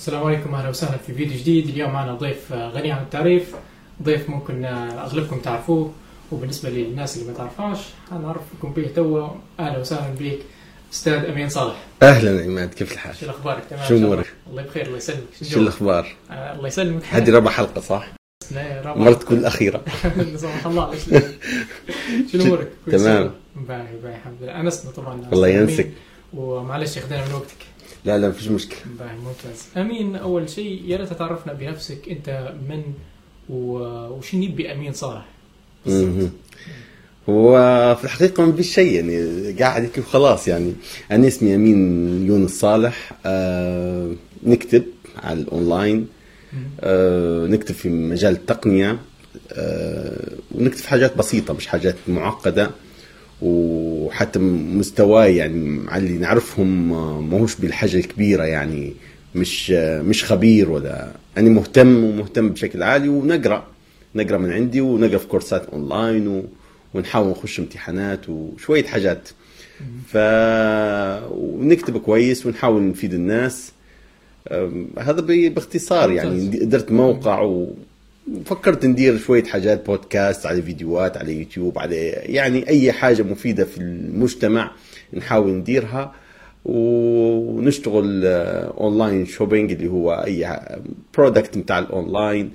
السلام عليكم أهلا وسهلا في فيديو جديد اليوم معنا ضيف غني عن التعريف ضيف ممكن آه، أغلبكم تعرفوه وبالنسبة للناس اللي ما تعرفهاش هنعرفكم به تو أهلا وسهلا بك أستاذ أمين صالح أهلا عماد كيف الحال؟ شو أخبارك تمام شو شاء الله؟ بخير الله يسلمك شو الأخبار؟ آه الله يسلمك هذه رابع حلقة صح؟ لا، رابع. مرت تكون الاخيره سبحان الله؟ شو أمورك؟ تمام. باهي باهي الحمد لله انسنا طبعا الله ينسك. ومعلش أخذنا من وقتك لا لا مفيش مشكلة. باهي ممتاز. أمين أول شيء يا ريت تعرفنا بنفسك أنت من وش نبي امين صالح. هو في الحقيقة ما فيش شيء يعني قاعد هيك وخلاص يعني. أنا اسمي أمين يونس صالح. آه نكتب على الأونلاين. آه نكتب في مجال التقنية. آه ونكتب في حاجات بسيطة مش حاجات معقدة. وحتى مستواي يعني اللي نعرفهم آه، ماهوش بالحاجة الكبيرة يعني مش آه، مش خبير ولا أنا مهتم ومهتم بشكل عالي ونقرأ نقرأ من عندي ونقرأ في كورسات أونلاين و... ونحاول نخش امتحانات وشوية حاجات. ف ونكتب كويس ونحاول نفيد الناس. هذا باختصار يعني. درت موقع وفكرت ندير شوية حاجات بودكاست على فيديوهات على يوتيوب على يعني أي حاجة مفيدة في المجتمع نحاول نديرها ونشتغل آه، online shopping اللي هو أي product بتاع الاونلاين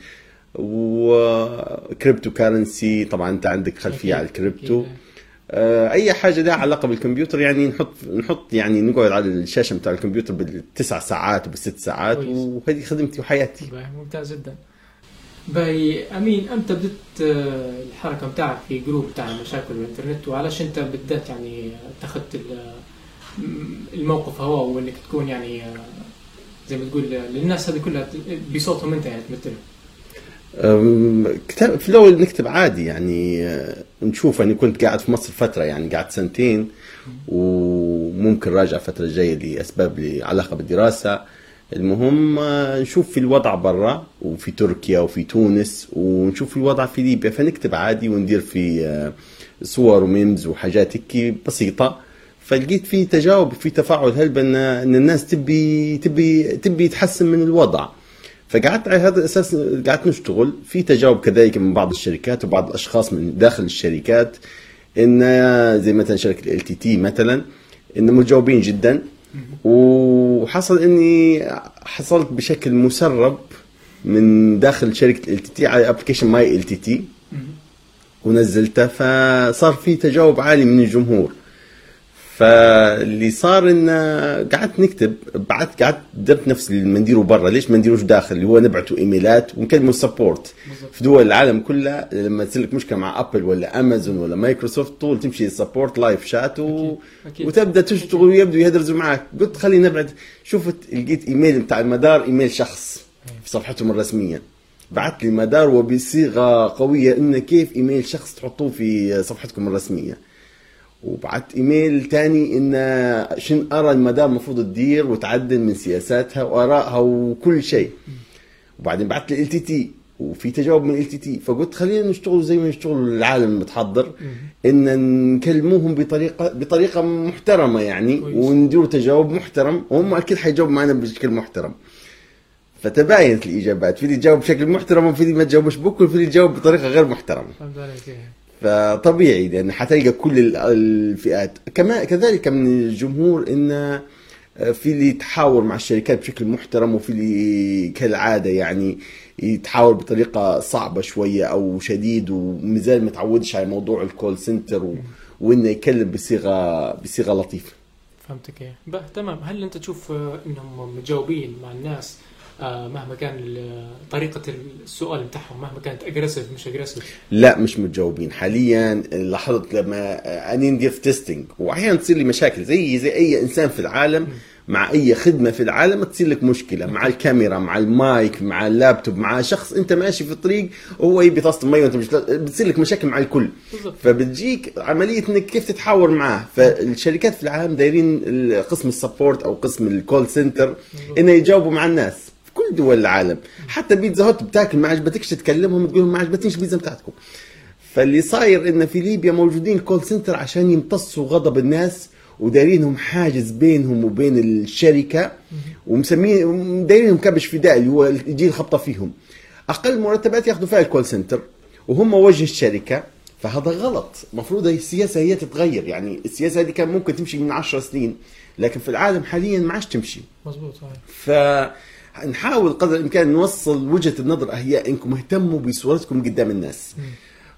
و cryptocurrency طبعا أنت عندك خلفية على الكريبتو. آه، أي حاجة لها علاقة بالكمبيوتر يعني نحط نحط يعني نقعد على الشاشة بتاع الكمبيوتر بالتسع ساعات وبالست ساعات. وهذه خدمتي وحياتي ممتاز جدا باهي أمين إمتى بدت آه، الحركة بتاعك في group بتاع مشاكل الإنترنت وعلاش أنت بالذات يعني اتخذت ال- الموقف هو وإنك تكون يعني آه، زي ما تقول للناس هذه كلها بصوتهم أنت يعني تمثلهم. كتاب في الأول نكتب عادي يعني آه، نشوف أنا كنت قاعد في مصر فترة يعني قاعد سنتين وممكن راجع الفترة الجايه لأسباب لي علاقة بالدراسة. المهم آه، نشوف في الوضع برا وفي تركيا وفي تونس ونشوف الوضع في ليبيا. فنكتب عادي وندير في آه، صور و memes وحاجات هيك بسيطة. فلقيت في تجاوب في تفاعل. هلبا ناس تبي تبي تبي تحسن من الوضع. فقعدت على هذا الأساس قعدت نشتغل. في تجاوب كذلك من بعض الشركات وبعض الأشخاص من داخل الشركات. إن زي مثلا شركة LTT مثلا إن متجاوبين جدا. وحصل إني حصلت بشكل مسرب من داخل شركة ال تي تي على ابلكيشن ماي ال تي تي ونزلته فصار في تجاوب عالي من الجمهور. فاللي صار إن قعدت نكتب بعد قعدت درت نفس اللي نديره برا. ليش ما نديروش داخل؟ اللي هو نبعته إيميلات ونكلموا support. في دول العالم كلها لما تصير لك مشكلة مع Apple ولا امازون ولا مايكروسوفت طول تمشي support live chat و... أكيد. وتبدأ تشتغل ويبدوا يهدرزوا معك قلت خليني نبعت. شفت لقيت إيميل بتاع المدار إيميل شخص في صفحتهم الرسمية. بعت لي مدار وبصيغة قوية انه كيف إيميل شخص تحطوه في صفحتكم الرسمية. وبعت إيميل تاني إن شن أرى المدار المفروض تدير وتعدل من سياساتها وآرائها وكل شيء. وبعدين بعت لي LTT وفي تجاوب من LTT. فقلت خلينا نشتغل زي ما يشتغل العالم المتحضر إن نكلموهم بطريقه بطريقة محترمة يعني. ونديروا تجاوب محترم. وهم أكيد حيجاوبوا معنا بشكل محترم. فتباينت الإجابات في اللي جاوب بشكل محترم وفي اللي ما تجاوبش بكل وفي اللي جاوب بطريقة غير محترمة. فطبيعي لأن حتلقى كل ال- الفئات. كما كذلك من الجمهور إن في اللي يتحاور مع الشركات بشكل محترم وفي اللي كالعادة يعني يتحاور بطريقة صعبة شوية أو شديد ومازال ما تعودش على موضوع الكول سنتر و... وإنه يكلم بصيغه بصيغة لطيفة. فهمتك. إيه. تمام. هل أنت تشوف آه، إنهم متجاوبين مع الناس آه، مهما كان طريقة السؤال بتاعهم مهما كانت aggressive مش aggressive لا مش متجاوبين. حاليا لاحظت لما اني ندير testing واحيانا تصير لي مشاكل زي زي أي إنسان في العالم مع أي خدمة في العالم تصير لك مشكلة. مع الكاميرا مع المايك مع اللابتوب مع شخص أنت ماشي في الطريق وهو يبي طاسه مي وأنت مش بتصير لك مشاكل مع الكل. فبتجيك عملية إنك كيف تتحاور معاه فالشركات في العالم دايرين قسم ال support أو قسم ال call center إنه يجاوبوا مع الناس. كل دول العالم. حتى بيتزا هوت بتاكل ما عجبتكش تكلمهم تقول لهم ما عجبتنيش البيتزا بتاعتكم. فاللي صاير إن في ليبيا موجودين call center عشان يمتصوا غضب الناس ودايرينهم حاجز بينهم وبين الشركة ومسمين دايرينهم كبش فدائي اللي هو يجي الخبطه فيهم. أقل مرتبات ياخذوا فيها ال call center وهم وجه الشركة فهذا غلط. المفروض السياسة هي تتغير. يعني السياسة هذه كان ممكن تمشي من عشر سنين. لكن في العالم حاليا ما عادش تمشي. مزبوط صحيح. فنحاول قدر الإمكان نوصل وجهة النظر هي إنكم اهتموا بصورتكم قدام الناس.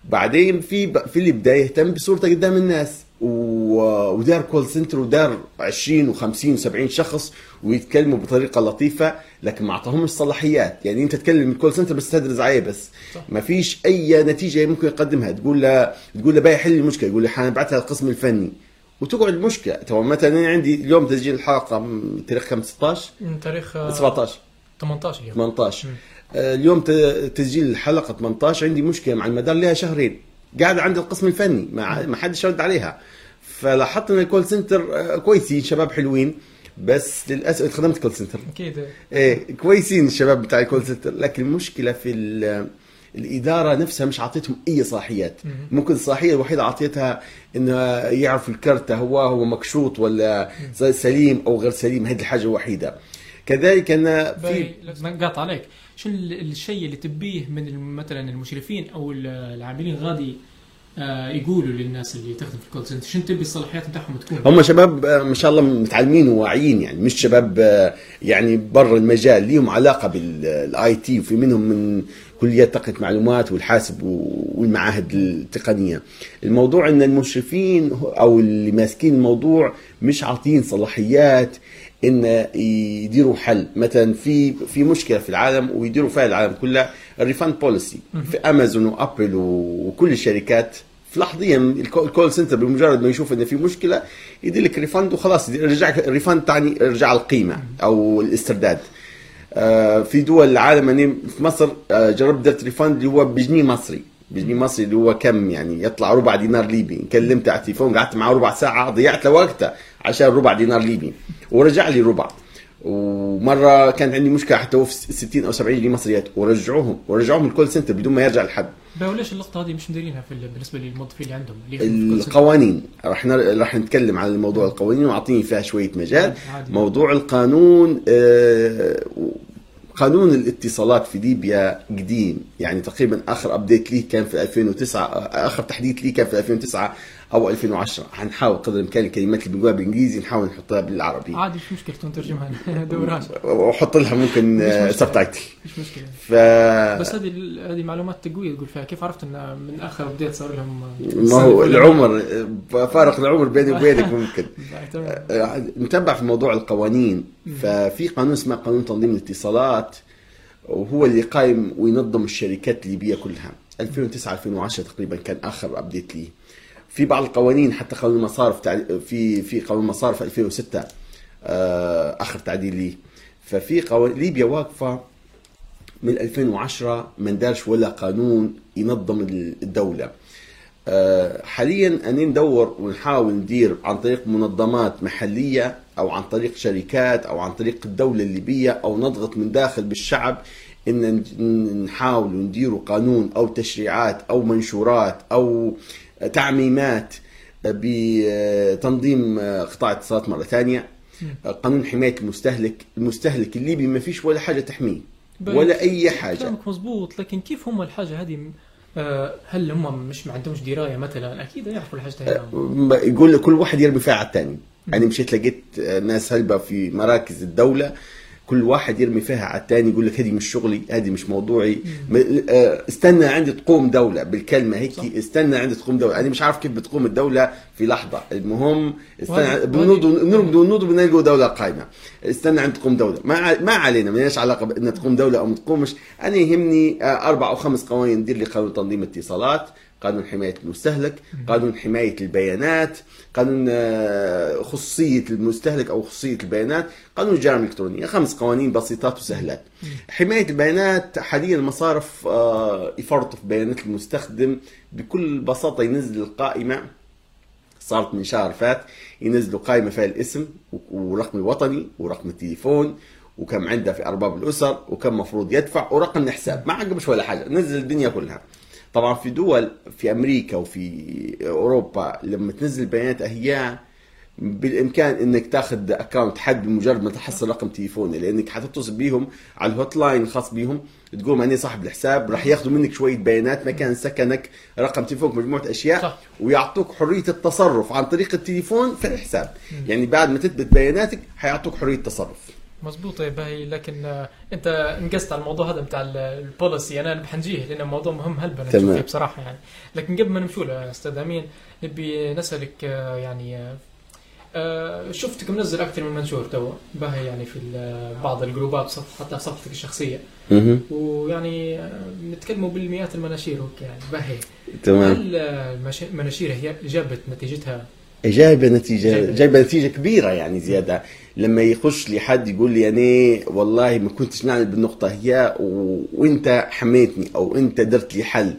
بعدين في في اللي بدأ يهتم بصورته قدام الناس. و- ودار call center ودار 20 و50 و70 شخص ويتكلموا بطريقة لطيفة لكن ما أعطاهمش صلاحيات. يعني أنت تكلم ال call center بس تدردش عليه بس. صح. ما فيش أي نتيجة ممكن يقدمها. تقول له تقول له بقى حل المشكلة. يقول له حنبعثها للقسم الفني. وتقعد المشكلة تو مثلا أنا عندي اليوم تسجيل الحلقة م- تاريخ كم 16 من تاريخ آه، 17 18 يوم 18 آه، اليوم تسجيل الحلقة 18 عندي مشكلة مع المدار لها شهرين. قاعدة عند القسم الفني ما ما حدش رد عليها. فلاحظت إن ال call center آه، كويسين شباب حلوين بس للأسف خدمة call center. أكيد. إيه كويسين الشباب بتاع ال call center. لكن المشكلة في ال- الإدارة نفسها مش عطيتهم أي صلاحيات. ممكن الصلاحية الوحيدة عطيتها إنه يعرف الكرت هو هو مكشوط ولا سليم أو غير سليم هذه الحاجة الوحيده كذلك أن في نقاطع عليك. شو ال- الشيء اللي تبيه من مثلا المشرفين أو ال- العاملين غادي آه، يقولوا للناس اللي تخدم في ال call center شنو تبي الصلاحيات بتاعهم تكون؟ هم شباب آه، ما شاء الله متعلمين وواعيين يعني مش شباب آه، يعني برا المجال. ليهم علاقة بال IT وفي منهم من كليات تقنيه معلومات والحاسب والمعاهد التقنية. الموضوع إن المشرفين أو اللي ماسكين الموضوع مش عاطين صلاحيات إن يديروا حل. مثلا في في مشكلة في العالم ويديروا فيها العالم كله ال refund policy في أمازون وأبل وكل الشركات. في لحظيا ال ca- ال call center بمجرد ما يشوف إن في مشكلة يدير لك refund وخلاص يرجع ال refund تعني رجع القيمة أو الاسترداد. في دول العالم يعني في مصر آه، جربت درت refund اللي هو بجنيه مصري. بجنيه مصري اللي هو كم يعني؟ يطلع ربع دينار ليبي. كلمته على التليفون قعدت معه ربع ساعة ضيعت له وقته عشان ربع دينار ليبي. ورجع لي ربع. ومرة كانت عندي مشكلة حتى هو في 60 أو 70 جنيه مصريات. ورجعوهم ورجعوهم ال call center بدون ما يرجع لحد. وليش اللقطة هذه مش مديرينها في ال- بالنسبة للموظفين اللي عندهم؟ اللي؟ القوانين. راح نر... راح نتكلم عن الموضوع القوانين وأعطيني فيها شوية مجال. عادي. موضوع القانون آه، قانون الاتصالات في ليبيا قديم. يعني تقريبا آخر update ليه كان في 2009 آه، آخر تحديث ليه كان في 2009 أو 2010 حنحاول قدر الإمكان الكلمات اللي بنقولها بالإنجليزي نحاول نحطها بالعربي. عادي مش مشكلة نترجمها دوران وأحط لها ممكن مش مشكلة. subtitle. مش مشكلة. ف بس هذه هذه معلومات تقوية تقول فيها. كيف عرفت إن من آخر update صار لهم؟ ما هو العمر آه، فارق العمر بيني وبينك ممكن. باهي، تمام. نتبع في موضوع القوانين. ففي قانون اسمه قانون تنظيم الاتصالات وهو اللي قائم وينظم الشركات الليبية كلها. 2009 2010 تقريبا كان آخر update ليه في بعض القوانين حتى قانون المصارف في في قانون المصارف 2006 آه، آخر تعديل ليه. ففي قوانين ليبيا واقفة من 2010 ما ندارش ولا قانون ينظم الدولة. آه، حاليا أني ندور ونحاول ندير عن طريق منظمات محلية أو عن طريق شركات أو عن طريق الدولة الليبية أو نضغط من داخل بالشعب إن نحاول نديروا قانون أو تشريعات أو منشورات أو تعميمات بتنظيم قطاع الاتصالات مرة ثانية. قانون حماية المستهلك المستهلك الليبي ما فيش ولا حاجة تحميه. ولا أي حاجة. كلامك مزبوط لكن كيف هم الحاجة هذه؟ آه، هل هم مش ما عندهمش دراية مثلا؟ أكيد يعرفوا الحاجة هذه. ما- يقول كل واحد يرمي فيها على الثاني يعني مشيت لقيت ناس هلبة في مراكز الدولة كل واحد يرمي فيها على الثاني يقول لك هذه مش شغلي هذه مش موضوعي. آه، استنى عندي تقوم دولة بالكلمة هيك صح. استنى عندي تقوم دولة. أنا مش عارف كيف بتقوم الدولة في لحظة. المهم استنى بنوض بنلقوا دولة قائمة استنى عند تقوم دولة. ما ما علينا ما لناش علاقة بأن تقوم دولة أو ما تقومش. أنا يهمني آه، أربع أو خمس قوانين. ندير لي قانون تنظيم اتصالات. قانون حماية المستهلك قانون حماية البيانات قانون آه، خصوصية المستهلك أو خصوصية البيانات قانون الجرائم الإلكترونية خمس قوانين بسيطات وسهلات. حماية البيانات حاليا المصارف آه، يفرطوا في بيانات المستخدم بكل بساطة ينزل القائمة صارت من شهر فات ينزلوا قائمة فيها الاسم ورقم الوطني ورقم التليفون وكم عنده في أرباب الأسر وكم مفروض يدفع ورقم الحساب ما عقبش ولا حاجة نزل الدنيا كلها. طبعا في دول في أمريكا وفي أوروبا لما تنزل بيانات أهياء بالإمكان إنك تاخذ اكونت حد بمجرد ما تحصل رقم تليفوني لأنك حتتصل بيهم على ال hotline الخاص بيهم تقول ماني صاحب الحساب راح ياخذوا منك شوية بيانات مكان سكنك رقم تليفونك مجموعة أشياء صح. ويعطوك حرية التصرف عن طريق التليفون في الحساب يعني بعد ما تثبت بياناتك حيعطوك حرية تصرف مزبوط يا باهي لكن آه، انت انقزت على الموضوع هذا بتاع ال- ال policy. أنا حنجيه لأنه موضوع مهم هلبا تمام. بصراحة يعني. لكن قبل ما نمشوا له أستاذ أمين نبي نسألك آه، يعني آه، شفتك منزل أكثر من منشور تو باهي يعني في بعض الجروبات حتى في صفحتك الشخصية. ويعني نتكلموا بالمئات المناشير يعني باهي. تمام. هل المناشير هي جابت نتيجتها جايبة نتيجه. جايبة. نتيجة كبيرة يعني زيادة. لما يخش لي حد يقول لي أنا والله ما كنتش نعمل بالنقطة هي و... وأنت حميتني أو أنت درت لي حل.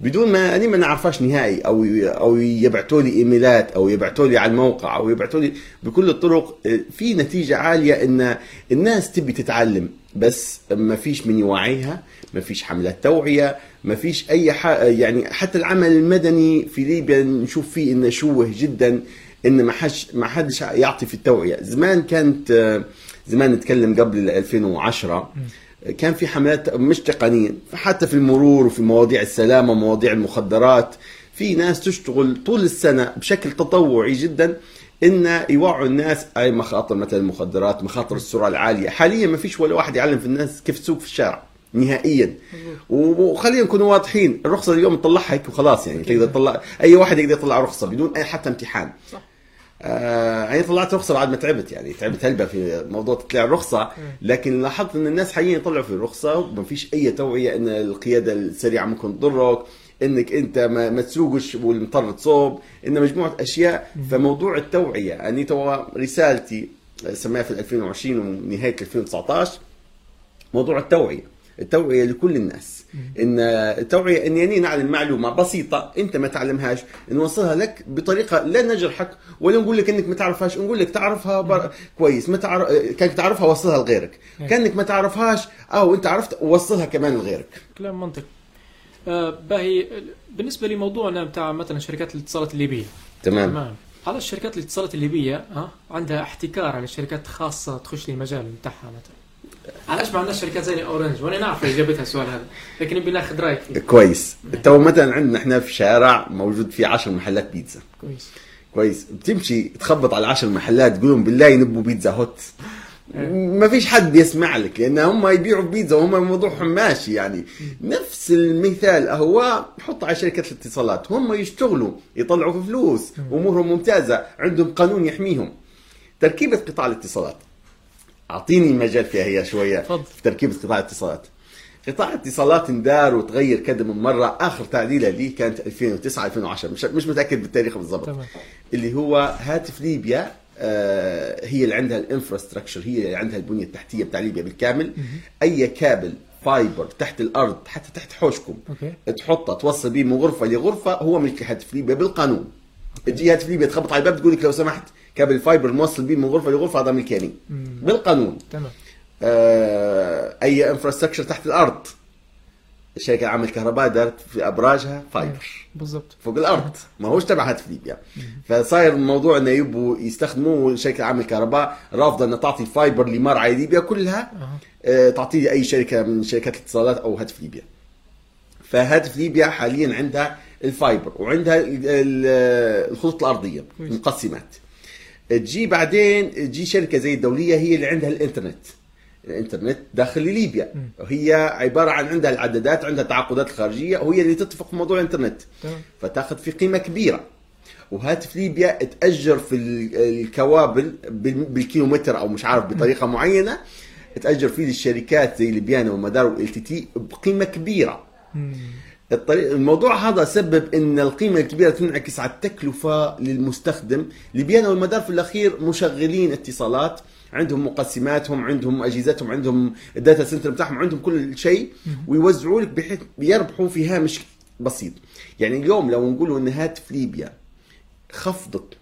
بدون ما أنا ما نعرفاش نهائي أو أو يبعثوا لي إيميلات أو يبعثوا لي على الموقع أو يبعثوا لي بكل الطرق. في نتيجة عالية إن الناس تبي تتعلم بس ما فيش من يوعيها. ما فيش حملات توعية ما فيش أي ح... يعني حتى العمل المدني في ليبيا نشوف فيه إنه شوه جدا إن ما حدش ما حدش يعطي في التوعية. زمان كانت زمان نتكلم قبل 2010 كان في حملات مش تقنيا حتى في المرور وفي مواضيع السلامة مواضيع المخدرات في ناس تشتغل طول السنة بشكل تطوعي جدا إن يوعوا الناس أي مخاطر مثلا المخدرات مخاطر السرعة العالية. حاليا ما فيش ولا واحد يعلم في الناس كيف تسوق في الشارع. نهائيا. وخلينا نكون واضحين الرخصة اليوم تطلعها هيك وخلاص يعني تقدر تطلع أي واحد يقدر يطلع رخصة بدون أي حتى امتحان. صح. آه أنا طلعت رخصة بعد ما تعبت يعني تعبت هلبة في موضوع تطلع الرخصة. لكن لاحظت إن الناس حاليا يطلعوا في الرخصة وما فيش أي توعية إن القيادة السريعة ممكن تضرك إنك أنت ما, ما تسوقش والمطر تصوب إن مجموعة أشياء. فموضوع التوعية أني توا رسالتي سماها في 2020 ونهايه 2019 موضوع التوعية. التوعية لكل الناس. إن التوعية إن يعني نعلم معلومه بسيطة أنت ما تعلمهاش نوصلها لك بطريقة لا نجرحك ولا نقول لك إنك ما تعرفهاش نقول لك تعرفها بر... كويس ما تعرف كانك تعرفها وصلها لغيرك. كانك ما تعرفهاش أو أنت عرفت وصلها كمان لغيرك. كلام منطقي آه، باهي بالنسبة لموضوعنا بتاع مثلا شركات الاتصالات الليبية. تمام. تمام. على الشركات الاتصالات الليبية ها عندها احتكار على الشركات خاصة تخش لي المجال بتاعها مثلا. علاش ما عندناش شركات زي أورنج؟ وأنا نعرف إجابتها السؤال هذا لكن نبي ناخذ رأيك فيه. كويس. تو مثلا عندنا إحنا في شارع موجود فيه 10 محلات بيتزا. كويس. كويس. بتمشي تخبط على 10 محلات تقول لهم بالله نبوا بيتزا هوت. ما فيش حد بيسمع لك لأن هم يبيعوا بيتزا وهم موضوعهم ماشي يعني. نفس المثال هو حط على شركة الاتصالات. هم يشتغلوا يطلعوا في فلوس أمورهم ممتازة عندهم قانون يحميهم. تركيبة قطاع الاتصالات. أعطيني مجال فيها هي شوية تفضل. في تركيبه قطاع الاتصالات. قطاع الاتصالات اندار وتغير كذا من مرة. آخر تعديلة ليه كانت 2009 2010 مش مش متأكد بالتاريخ بالضبط. تمام. اللي هو هاتف ليبيا آه، هي اللي عندها ال infrastructure هي اللي عندها البنية التحتية بتاع ليبيا بالكامل. أي كابل fiber تحت الأرض حتى تحت حوشكم أوكي. تحطه توصل بيه من غرفة لغرفة هو ملك هاتف ليبيا بالقانون. تجي هاتف ليبيا تخبط على الباب تقول لك لو سمحت كابل fiber موصل بيه من غرفة لغرفة هذا ملكي أني مم. بالقانون. تمام. آه، أي infrastructure تحت الأرض. الشركة العامة للكهرباء دارت في أبراجها fiber. بالضبط. فوق الأرض. ما هوش تبع هاتف ليبيا. فصاير الموضوع إنه يبوا يستخدموه الشركة العامة للكهرباء رافضة إنها تعطي ال fiber لمرعى ليبيا كلها. آه، تعطيه أي شركة من شركات الاتصالات أو هاتف ليبيا. فهاتف ليبيا حاليا عندها ال fiber وعندها ال- ال- الخطوط الأرضية كويس. تجي بعدين تجي شركة زي الدولية هي اللي عندها الإنترنت. الإنترنت داخل ليبيا. وهي عبارة عن عندها العدادات عندها التعاقدات الخارجية وهي اللي تتفق في موضوع الإنترنت. فتاخذ في قيمة كبيرة. وهاتف ليبيا تأجر في ال- الكوابل بال- بالكيلومتر أو مش عارف بطريقة معينة. تأجر فيه للشركات زي ليبيانا ومدار وال LTT بقيمة كبيرة. الطريق الموضوع هذا سبب إن القيمة الكبيرة تنعكس على التكلفة للمستخدم. ليبيانا والمدار في الأخير مشغلين اتصالات عندهم مقسماتهم عندهم أجهزتهم عندهم ال data center بتاعهم عندهم كل شيء ويوزعوا لك بحيث يربحوا في هامش بسيط. يعني اليوم لو نقولوا إن هاتف ليبيا خفضت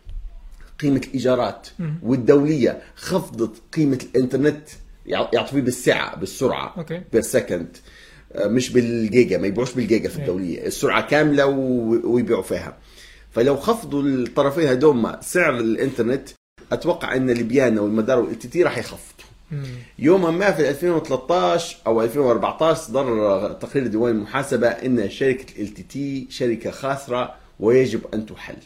قيمة الإيجارات والدولية خفضت قيمة الإنترنت يع- يعطوا فيه بالسعة بالسرعة أوكي. per second مش بالجيجا ما يبيعوش بالجيجا في إيه. الدولية السرعة كاملة ويبيعوا فيها فلو خفضوا الطرفين هدوما سعر الإنترنت أتوقع إن ليبيانا والمدار وال LTT راح يخفضوا. يوما ما في 2013 أو 2014 صدر تقرير ديوان المحاسبة إن شركة LTT شركة خاسرة ويجب أن تحل.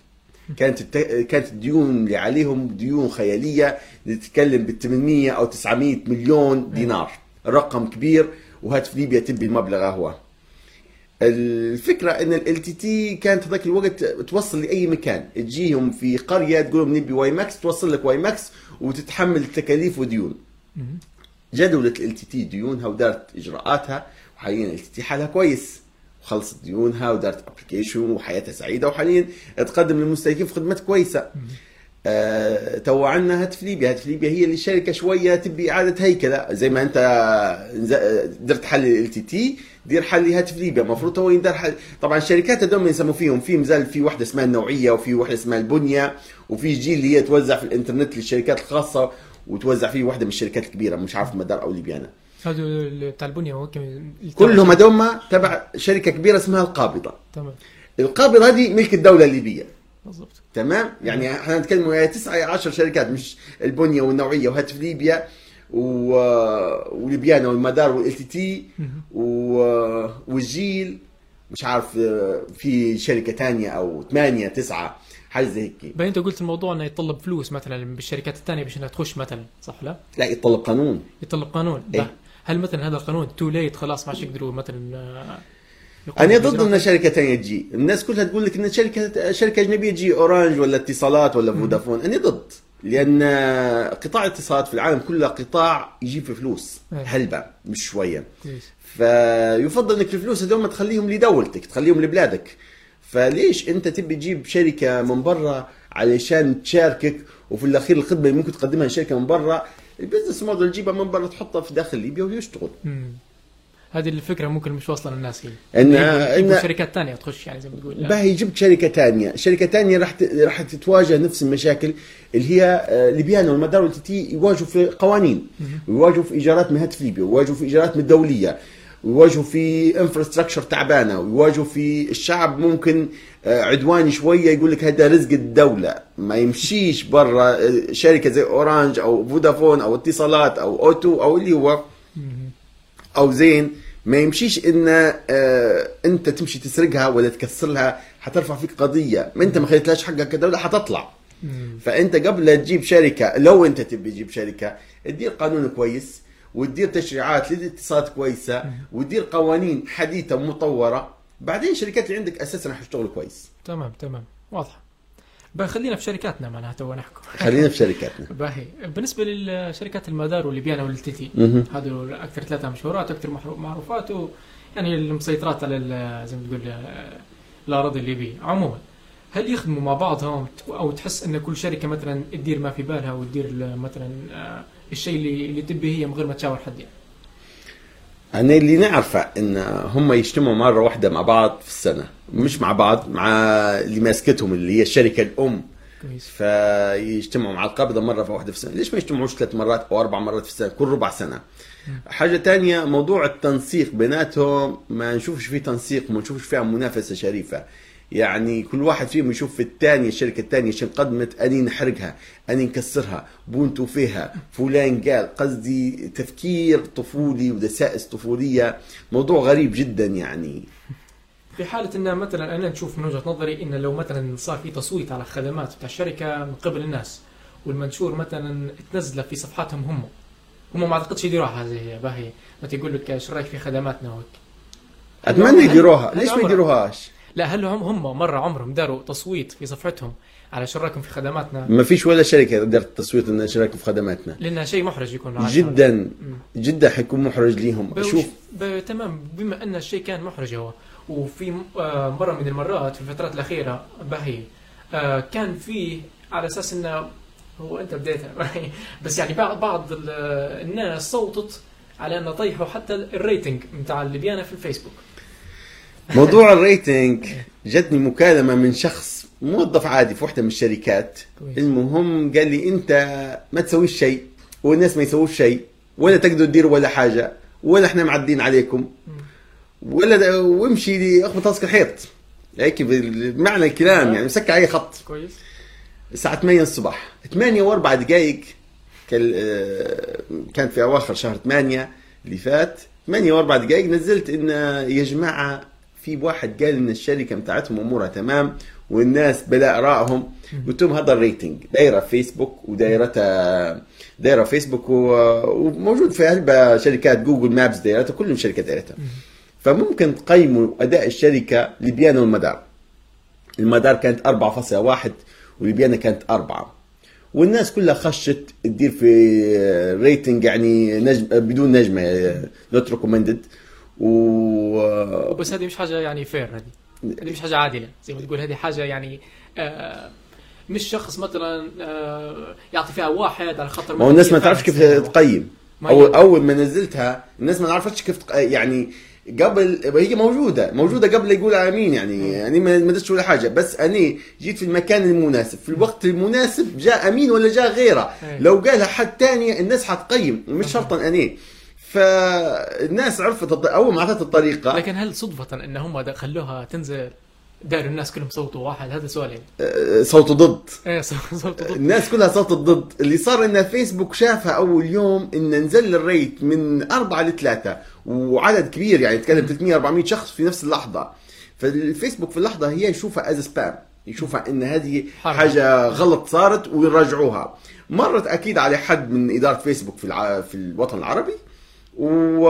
كانت الت... كانت الديون اللي عليهم ديون خيالية نتكلم بال 800 أو 900 مليون دينار رقم كبير وهاتف ليبيا تبي المبلغ هو. الفكرة إن LTT كانت ذاك الوقت توصل لأي مكان. تجيهم في قرية تقول لهم نبي WiMAX توصل لك WiMAX وتتحمل تكاليف وديون. جدولة LTT ديونها ودارت إجراءاتها وحاليا LTT حالها كويس. وخلصت ديونها ودارت application وحياتها سعيدة وحاليا تقدم للمستهلكين في خدمات كويسة. آه تو عندنا هاتف ليبيا، هاتف ليبيا هي اللي الشركة شوية تبي إعادة هيكلة. زي ما أنت نز- درت حل LTT دير حل هاتف ليبيا. المفروض تو يندار حل. طبعا الشركات هذول يسموا فيهم. في مازال في واحدة اسمها النوعية وفي واحدة اسمها البنية وفي جيل اللي هي توزع في الإنترنت للشركات الخاصة وتوزع فيه واحدة من الشركات الكبيرة. مش عارف مدار أو ليبيانا. هذا ال- بتاع البنية هو كلهم هذول تبع شركة كبيرة اسمها القابضة. تمام. القابضة هذه ملك الدولة الليبية. بالضبط. تمام؟ يعني إحنا نتكلم يا تسعة يا 10 شركات مش البنية والنوعية وهاتف ليبيا و... وليبيانا والمدار وال LTT و... والجيل. مش عارف في شركة تانية أو ثمانية تسعة حاجة زي هيك. باين أنت قلت الموضوع إنه يتطلب فلوس مثلا بالشركات الثانية باش انها تخش مثلا صح لا؟ لا يتطلب قانون. يتطلب قانون. إيه. هل مثلا هذا القانون تو ليت خلاص ما عادش يقدروا مثلا آه، أنا ضد؟ أن شركه ثانية تجي الناس كلها تقول لك إن شركه شركة أجنبية تجي أورانج ولا اتصالات ولا فودافون. أنا ضد. لأن قطاع الاتصالات في العالم كله قطاع يجيب في فلوس. إيه. هلبة مش شوية. فيفضل إنك الفلوس هذول ما تخليهم لدولتك تخليهم لبلادك. فليش أنت تبي تجيب شركة من برا علشان تشاركك وفي الأخير الخدمة اللي ممكن تقدمها الشركة من برا؟ ال business model تجيبها من برا تحطها في داخل ليبيا ويشتغل. هذه الفكرة ممكن مش واصلة للناس هي يجيبوا- يجيبوا إن- شركات ثانية تخش يعني زي ما تقول. باهي جبت شركة تانية. شركة تانية راح راح تتواجه نفس المشاكل اللي هي آه، ليبيانا والمدار وال LTT يواجهوا في قوانين. ويواجهوا في إيجارات من هاتف ليبيا ويواجهوا في إيجارات من الدولية ويواجهوا في infrastructure تعبانة ويواجهوا في الشعب ممكن آه، عدواني شوية يقول لك هذا رزق الدولة. ما يمشيش برا آه، شركة زي اورانج أو فودافون أو اتصالات أو O2 أو اللي هو. أو زين. ما يمشيش إن آه أنت تمشي تسرقها ولا تكسر لها حترفع فيك قضية. ما أنت ما خليتلاش حقك كدولة حتطلع. فأنت قبل لا تجيب شركة لو أنت تبي تجيب شركة تدير قانون كويس وتدير تشريعات للاتصالات كويسة وتدير قوانين حديثة ومطورة. بعدين الشركات اللي عندك أساسا راح يشتغلوا كويس. تمام تمام. واضحه بقى خلينا في شركاتنا معناها تو نحكوا خلينا في شركاتنا. باهي. بالنسبة للشركات المدار والليبيانا والتيتي. هذول أكثر ثلاثة مشهورات أكثر معروفات و يعني المسيطرات على زي ما تقول الأراضي الليبيه عموما هل يخدموا مع بعضهم؟ أو تحس إن كل شركة مثلا تدير ما في بالها وتدير مثلا آه، الشيء اللي اللي تبي هي من غير ما تشاور حد يعني؟ أنا اللي نعرفه إن هم يجتمعوا مرة واحدة مع بعض في السنة. مش مع بعض مع اللي ماسكتهم اللي هي الشركة الأم. كويس. فيجتمعوا مع القابضه مرة في واحدة في السنة. ليش ما يجتمعوش ثلاث مرات أو أربع مرات في السنة؟ كل ربع سنة. حاجة تانية موضوع التنسيق بيناتهم ما نشوفش فيه تنسيق وما نشوفش فيها منافسة شريفة. يعني كل واحد فيهم يشوف في الثاني الشركة الثانية شن قدمت أني نحرقها أني نكسرها. بونتو فيها. فلان قال قصدي تفكير طفولي ودسائس طفولية. موضوع غريب جدا يعني. في حالة إن مثلا أنا نشوف من وجهة نظري إن لو مثلا صار في تصويت على الخدمات بتاع الشركة من قبل الناس والمنشور مثلا تنزله في صفحاتهم هم. هم ما أعتقدش يديروها. زي باهي ما تقول لك إيش رأيك في خدماتنا وهيك؟ أتمنى يديروها. ليش ما يديروهاش؟ لا هل هم هم مرة عمرهم داروا تصويت في صفحتهم على شو رايكم في خدماتنا ما فيش ولا شركة قدرت التصويت ان شراكة في خدماتنا لأنها شيء محرج يكون. جدا. جدا حيكون محرج ليهم شوف. تمام بما أن الشيء كان محرج هو وفي آه، مرة من المرات في الفترات الأخيرة باهي آه، كان في على أساس إنه هو أنت بديتها بس يعني بعض بعض ال- الناس صوتت على أنه طيحوا حتى ال rating بتاع الليبيانا في الفيسبوك موضوع ال rating جتني مكالمة من شخص موظف عادي في واحدة من الشركات. كويس. المهم قال لي أنت ما تسويش شيء والناس ما يسووش شيء ولا تقدروا تديروا ولا حاجة ولا إحنا معدين عليكم ولا وامشي لي اخبط راسك الحيط. هيك بمعنى الكلام يعني مسكر علي خط. كويس. الساعة 8 الصبح 8 وأربع دقائق كان في أواخر شهر 8 اللي فات. 8 وأربع دقائق نزلت إن يا جماعة في واحد قال إن الشركة بتاعتهم أمورها تمام والناس بلا ارائهم قلت لهم هذا ال rating دايرة فيسبوك ودايرتها دايرة فيسبوك وموجود في قلبها شركات Google Maps دايرتها كلهم شركات دايرتها. فممكن تقيموا أداء الشركة ليبيانا والمدار. المدار كانت 4.1 وليبيانا كانت 4 والناس كلها خشت تدير في rating يعني نجم بدون نجمة not recommended و بس هذه مش حاجة يعني fair هذه. هذه مش حاجة عادلة زي ما تقول هذه حاجة يعني آه مش شخص مثلا آه يعطي فيها واحد على خاطر ما هو الناس ما تعرفش كيف. تقيم. اول أول ما نزلتها الناس ما عرفتش كيف تق... يعني قبل هي موجودة موجودة قبل يقول آمين يعني يعني ما ما درتش ولا حاجة. بس أنا جيت في المكان المناسب في الوقت المناسب جاء آمين ولا جاء غيره. إيه. لو قالها حد تاني الناس حتقيم مش شرطا أنا. فالناس عرفت الط- أول ما أعطت الطريقة. لكن هل صدفة إن هم خلوها تنزل داير الناس كلهم صوتوا واحد؟ هذا سؤال يعني. آه، صوته ضد. إيه صوتوا ضد. الناس كلها صوت ضد. اللي صار إن فيسبوك شافها أول يوم إن نزل الريت من أربعة لثلاثة وعدد كبير يعني تكلم 300 400 شخص في نفس اللحظة. فالفيسبوك في اللحظة هي يشوفها as spam يشوفها إن هذه حرام. حاجة غلط صارت ويراجعوها. مرت أكيد على حد من إدارة فيسبوك في الع... في الوطن العربي. و...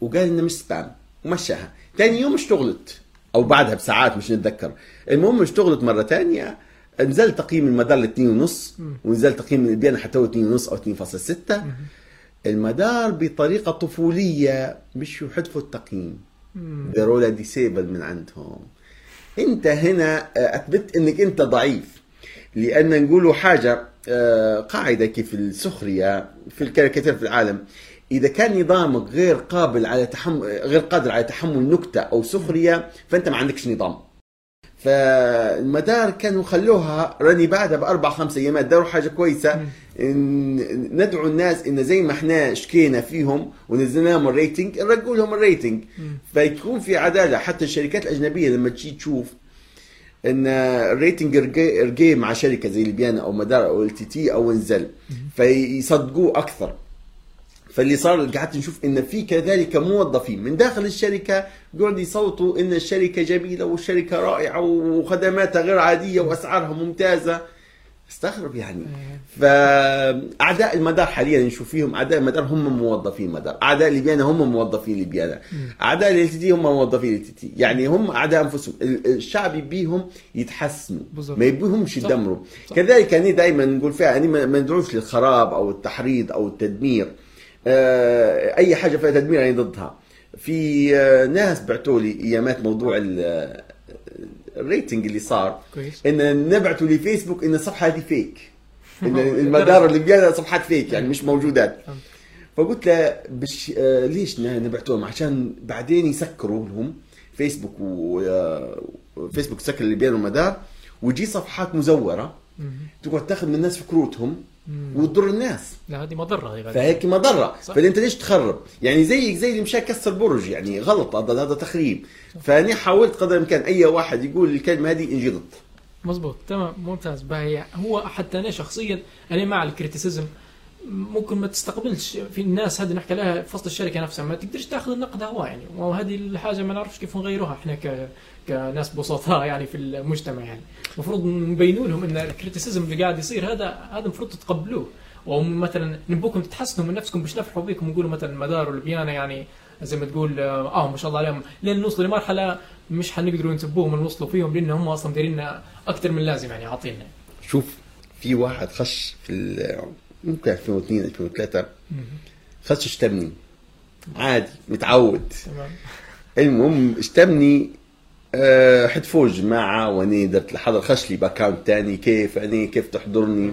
وقال إنه مش spam ومشاها. ثاني يوم اشتغلت. أو بعدها بساعات مش نتذكر. المهم اشتغلت مرة ثانية نزل تقييم المدار ل 2.5 ونزل تقييم ليبيانا حتى هو 2.5 أو 2.6 المدار بطريقة طفولية مش يحذفوا التقييم. داروا لها disable من عندهم. أنت هنا آه، أثبت إنك أنت ضعيف. لأن نقولوا حاجة آه، قاعدة كيف السخرية في الكاريكاتير في العالم. إذا كان نظامك غير قابل على تحمل غير قادر على تحمل نكتة أو سخرية فأنت ما عندكش نظام. فالمدار كانوا خلوها راني بعدها بأربع خمس أيامات داروا حاجة كويسة إن ندعو الناس إن زي ما إحنا شكينا فيهم ونزلنا لهم ال rating نرجعوا لهم ال rating فيكون في عدالة. حتى الشركات الأجنبية لما تجي تشوف إن ال rating رجع مع شركة زي ليبيانا أو مدار أو LTT أو إنزل فيصدقوه أكثر. فاللي صار قعدت نشوف إن في كذلك موظفين. من داخل الشركة قعدوا يصوتوا إن الشركة جميلة والشركة رائعة وخدماتها غير عادية وأسعارها ممتازة. استغرب يعني. فأعداء المدار حاليا نشوف فيهم أعداء المدار هم موظفين مدار أعداء ليبيانا هم موظفين ليبيانا. أعداء ال تي هم موظفين ال تي يعني هم أعداء أنفسهم. ال- الشعب يبيهم يتحسنوا. ما يبيهمش. يدمروا. كذلك أنا دائما نقول فيها أنا ما ندعوش للخراب أو التحريض أو التدمير. أي حاجة فيها تدمير أنا ضدها في آه، ناس بعتوا لي أيامات موضوع ال- ال rating اللي صار كويس إن نبعتوا لفيسبوك إن الصفحة هذه fake إن المدار اللي بيها صفحات fake يعني مش موجودات. فقلت له بش آه ليش ن- نبعتوا لهم عشان بعدين يسكروا لهم فيسبوك وفيسبوك سكر اللي بينهم مدار ويجي صفحات مزورة. تقعد تاخذ من الناس فكروتهم. وتضر الناس. لا هذه مضرة هذه. فهيك مضرة. صح. فانت ليش تخرب؟ يعني زيك زي اللي مشى كسر برج يعني غلط هذا هذا تخريب. فاني حاولت قدر الإمكان أي واحد يقول الكلمة هذه انجي ضد مزبوط تمام ممتاز. باهي هو حتى أنا شخصيا أنا مع ال criticism. ممكن ما تستقبلش. في الناس هذه نحكي لها في وسط الشركة نفسها ما تقدرش تاخذ النقد هوا يعني. وهذه الحاجة ما نعرفش كيف نغيروها إحنا ك كناس بسطاء يعني في المجتمع يعني. المفروض نبينوا لهم إن ال criticism اللي قاعد يصير هذا هذا المفروض تتقبلوه. ومثلا نبوكم تتحسنوا من نفسكم باش نفرحوا بكم ونقولوا مثلا مدار وليبيانا يعني زي ما تقول آه ما شاء الله عليهم. لين نوصلوا لمرحلة مش حنقدروا نسبوهم ونوصلوا فيهم لأن هم أصلا دايرين أكثر من لازم يعني عاطينا شوف في واحد خش في ممكن 2002 2003 خش اشتمني. عادي متعود. تمام. المهم اشتمني أه حتفوج جماعة واني درت الحظر خش لي بأكاونت تاني كيف اني كيف تحضرني؟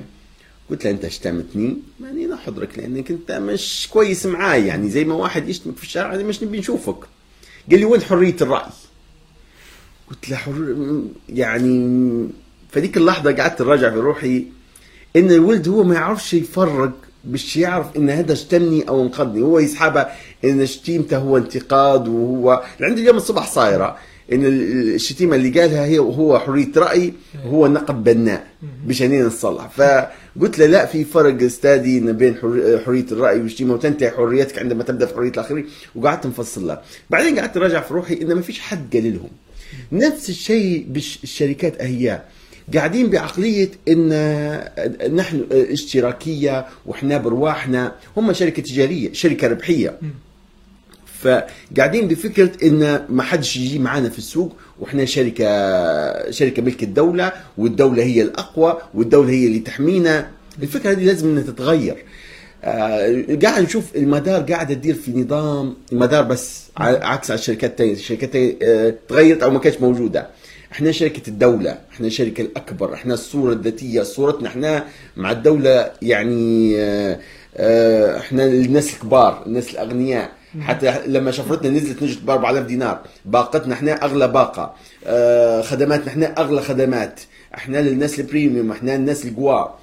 قلت له أنت اشتمتني؟ ماني نحضرك لأنك أنت مش كويس معاي يعني زي ما واحد يشتمك في الشارع أنا مش نبي نشوفك. قال لي وين حرية الرأي؟ قلت له حر... يعني فديك اللحظة قعدت اراجع في روحي. إن الولد هو ما يعرفش يفرق مش يعرف إن هذا اشتمني أو انقذني. هو يسحبها إن شتيمته هو انتقاد وهو عندي اليوم الصبح صايرة. إن ال- الشتيمة اللي قالها هي هو حرية رأي وهو نقد بناء بشانين نصلح. فقلت له لا في فرق أستاذي بين حر- حرية الرأي والشتيمة وتنتهي حريتك عندما تبدأ في حرية الآخرين. وقعدت نفصل له. بعدين قعدت اراجع في روحي إن ما فيش حد قال لهم. نفس الشيء بالشركات هي قاعدين بعقلية إن نحن اشتراكية وإحنا برواحنا. هم شركة تجارية شركة ربحية. فقاعدين بفكرة إن ما حدش يجي معانا في السوق وإحنا شركة شركة ملك الدولة والدولة هي الأقوى والدولة هي اللي تحمينا. الفكرة هذه لازم إنها تتغير. آه، قاعد نشوف المدار قاعدة تدير في نظام المدار بس عكس على الشركات الثانية، الشركات التانية، آه، تغيرت أو ما كانتش موجودة. إحنا شركة الدولة، إحنا الشركة الأكبر، إحنا الصورة الذاتية، صورتنا إحنا مع الدولة يعني آه، آه، إحنا الناس الكبار، الناس الأغنياء، حتى لما شفرتنا نزلت نجت ب 4000 دينار، باقتنا إحنا أغلى باقة، آه، خدماتنا إحنا أغلى خدمات، إحنا للناس البريميوم، إحنا الناس القوى.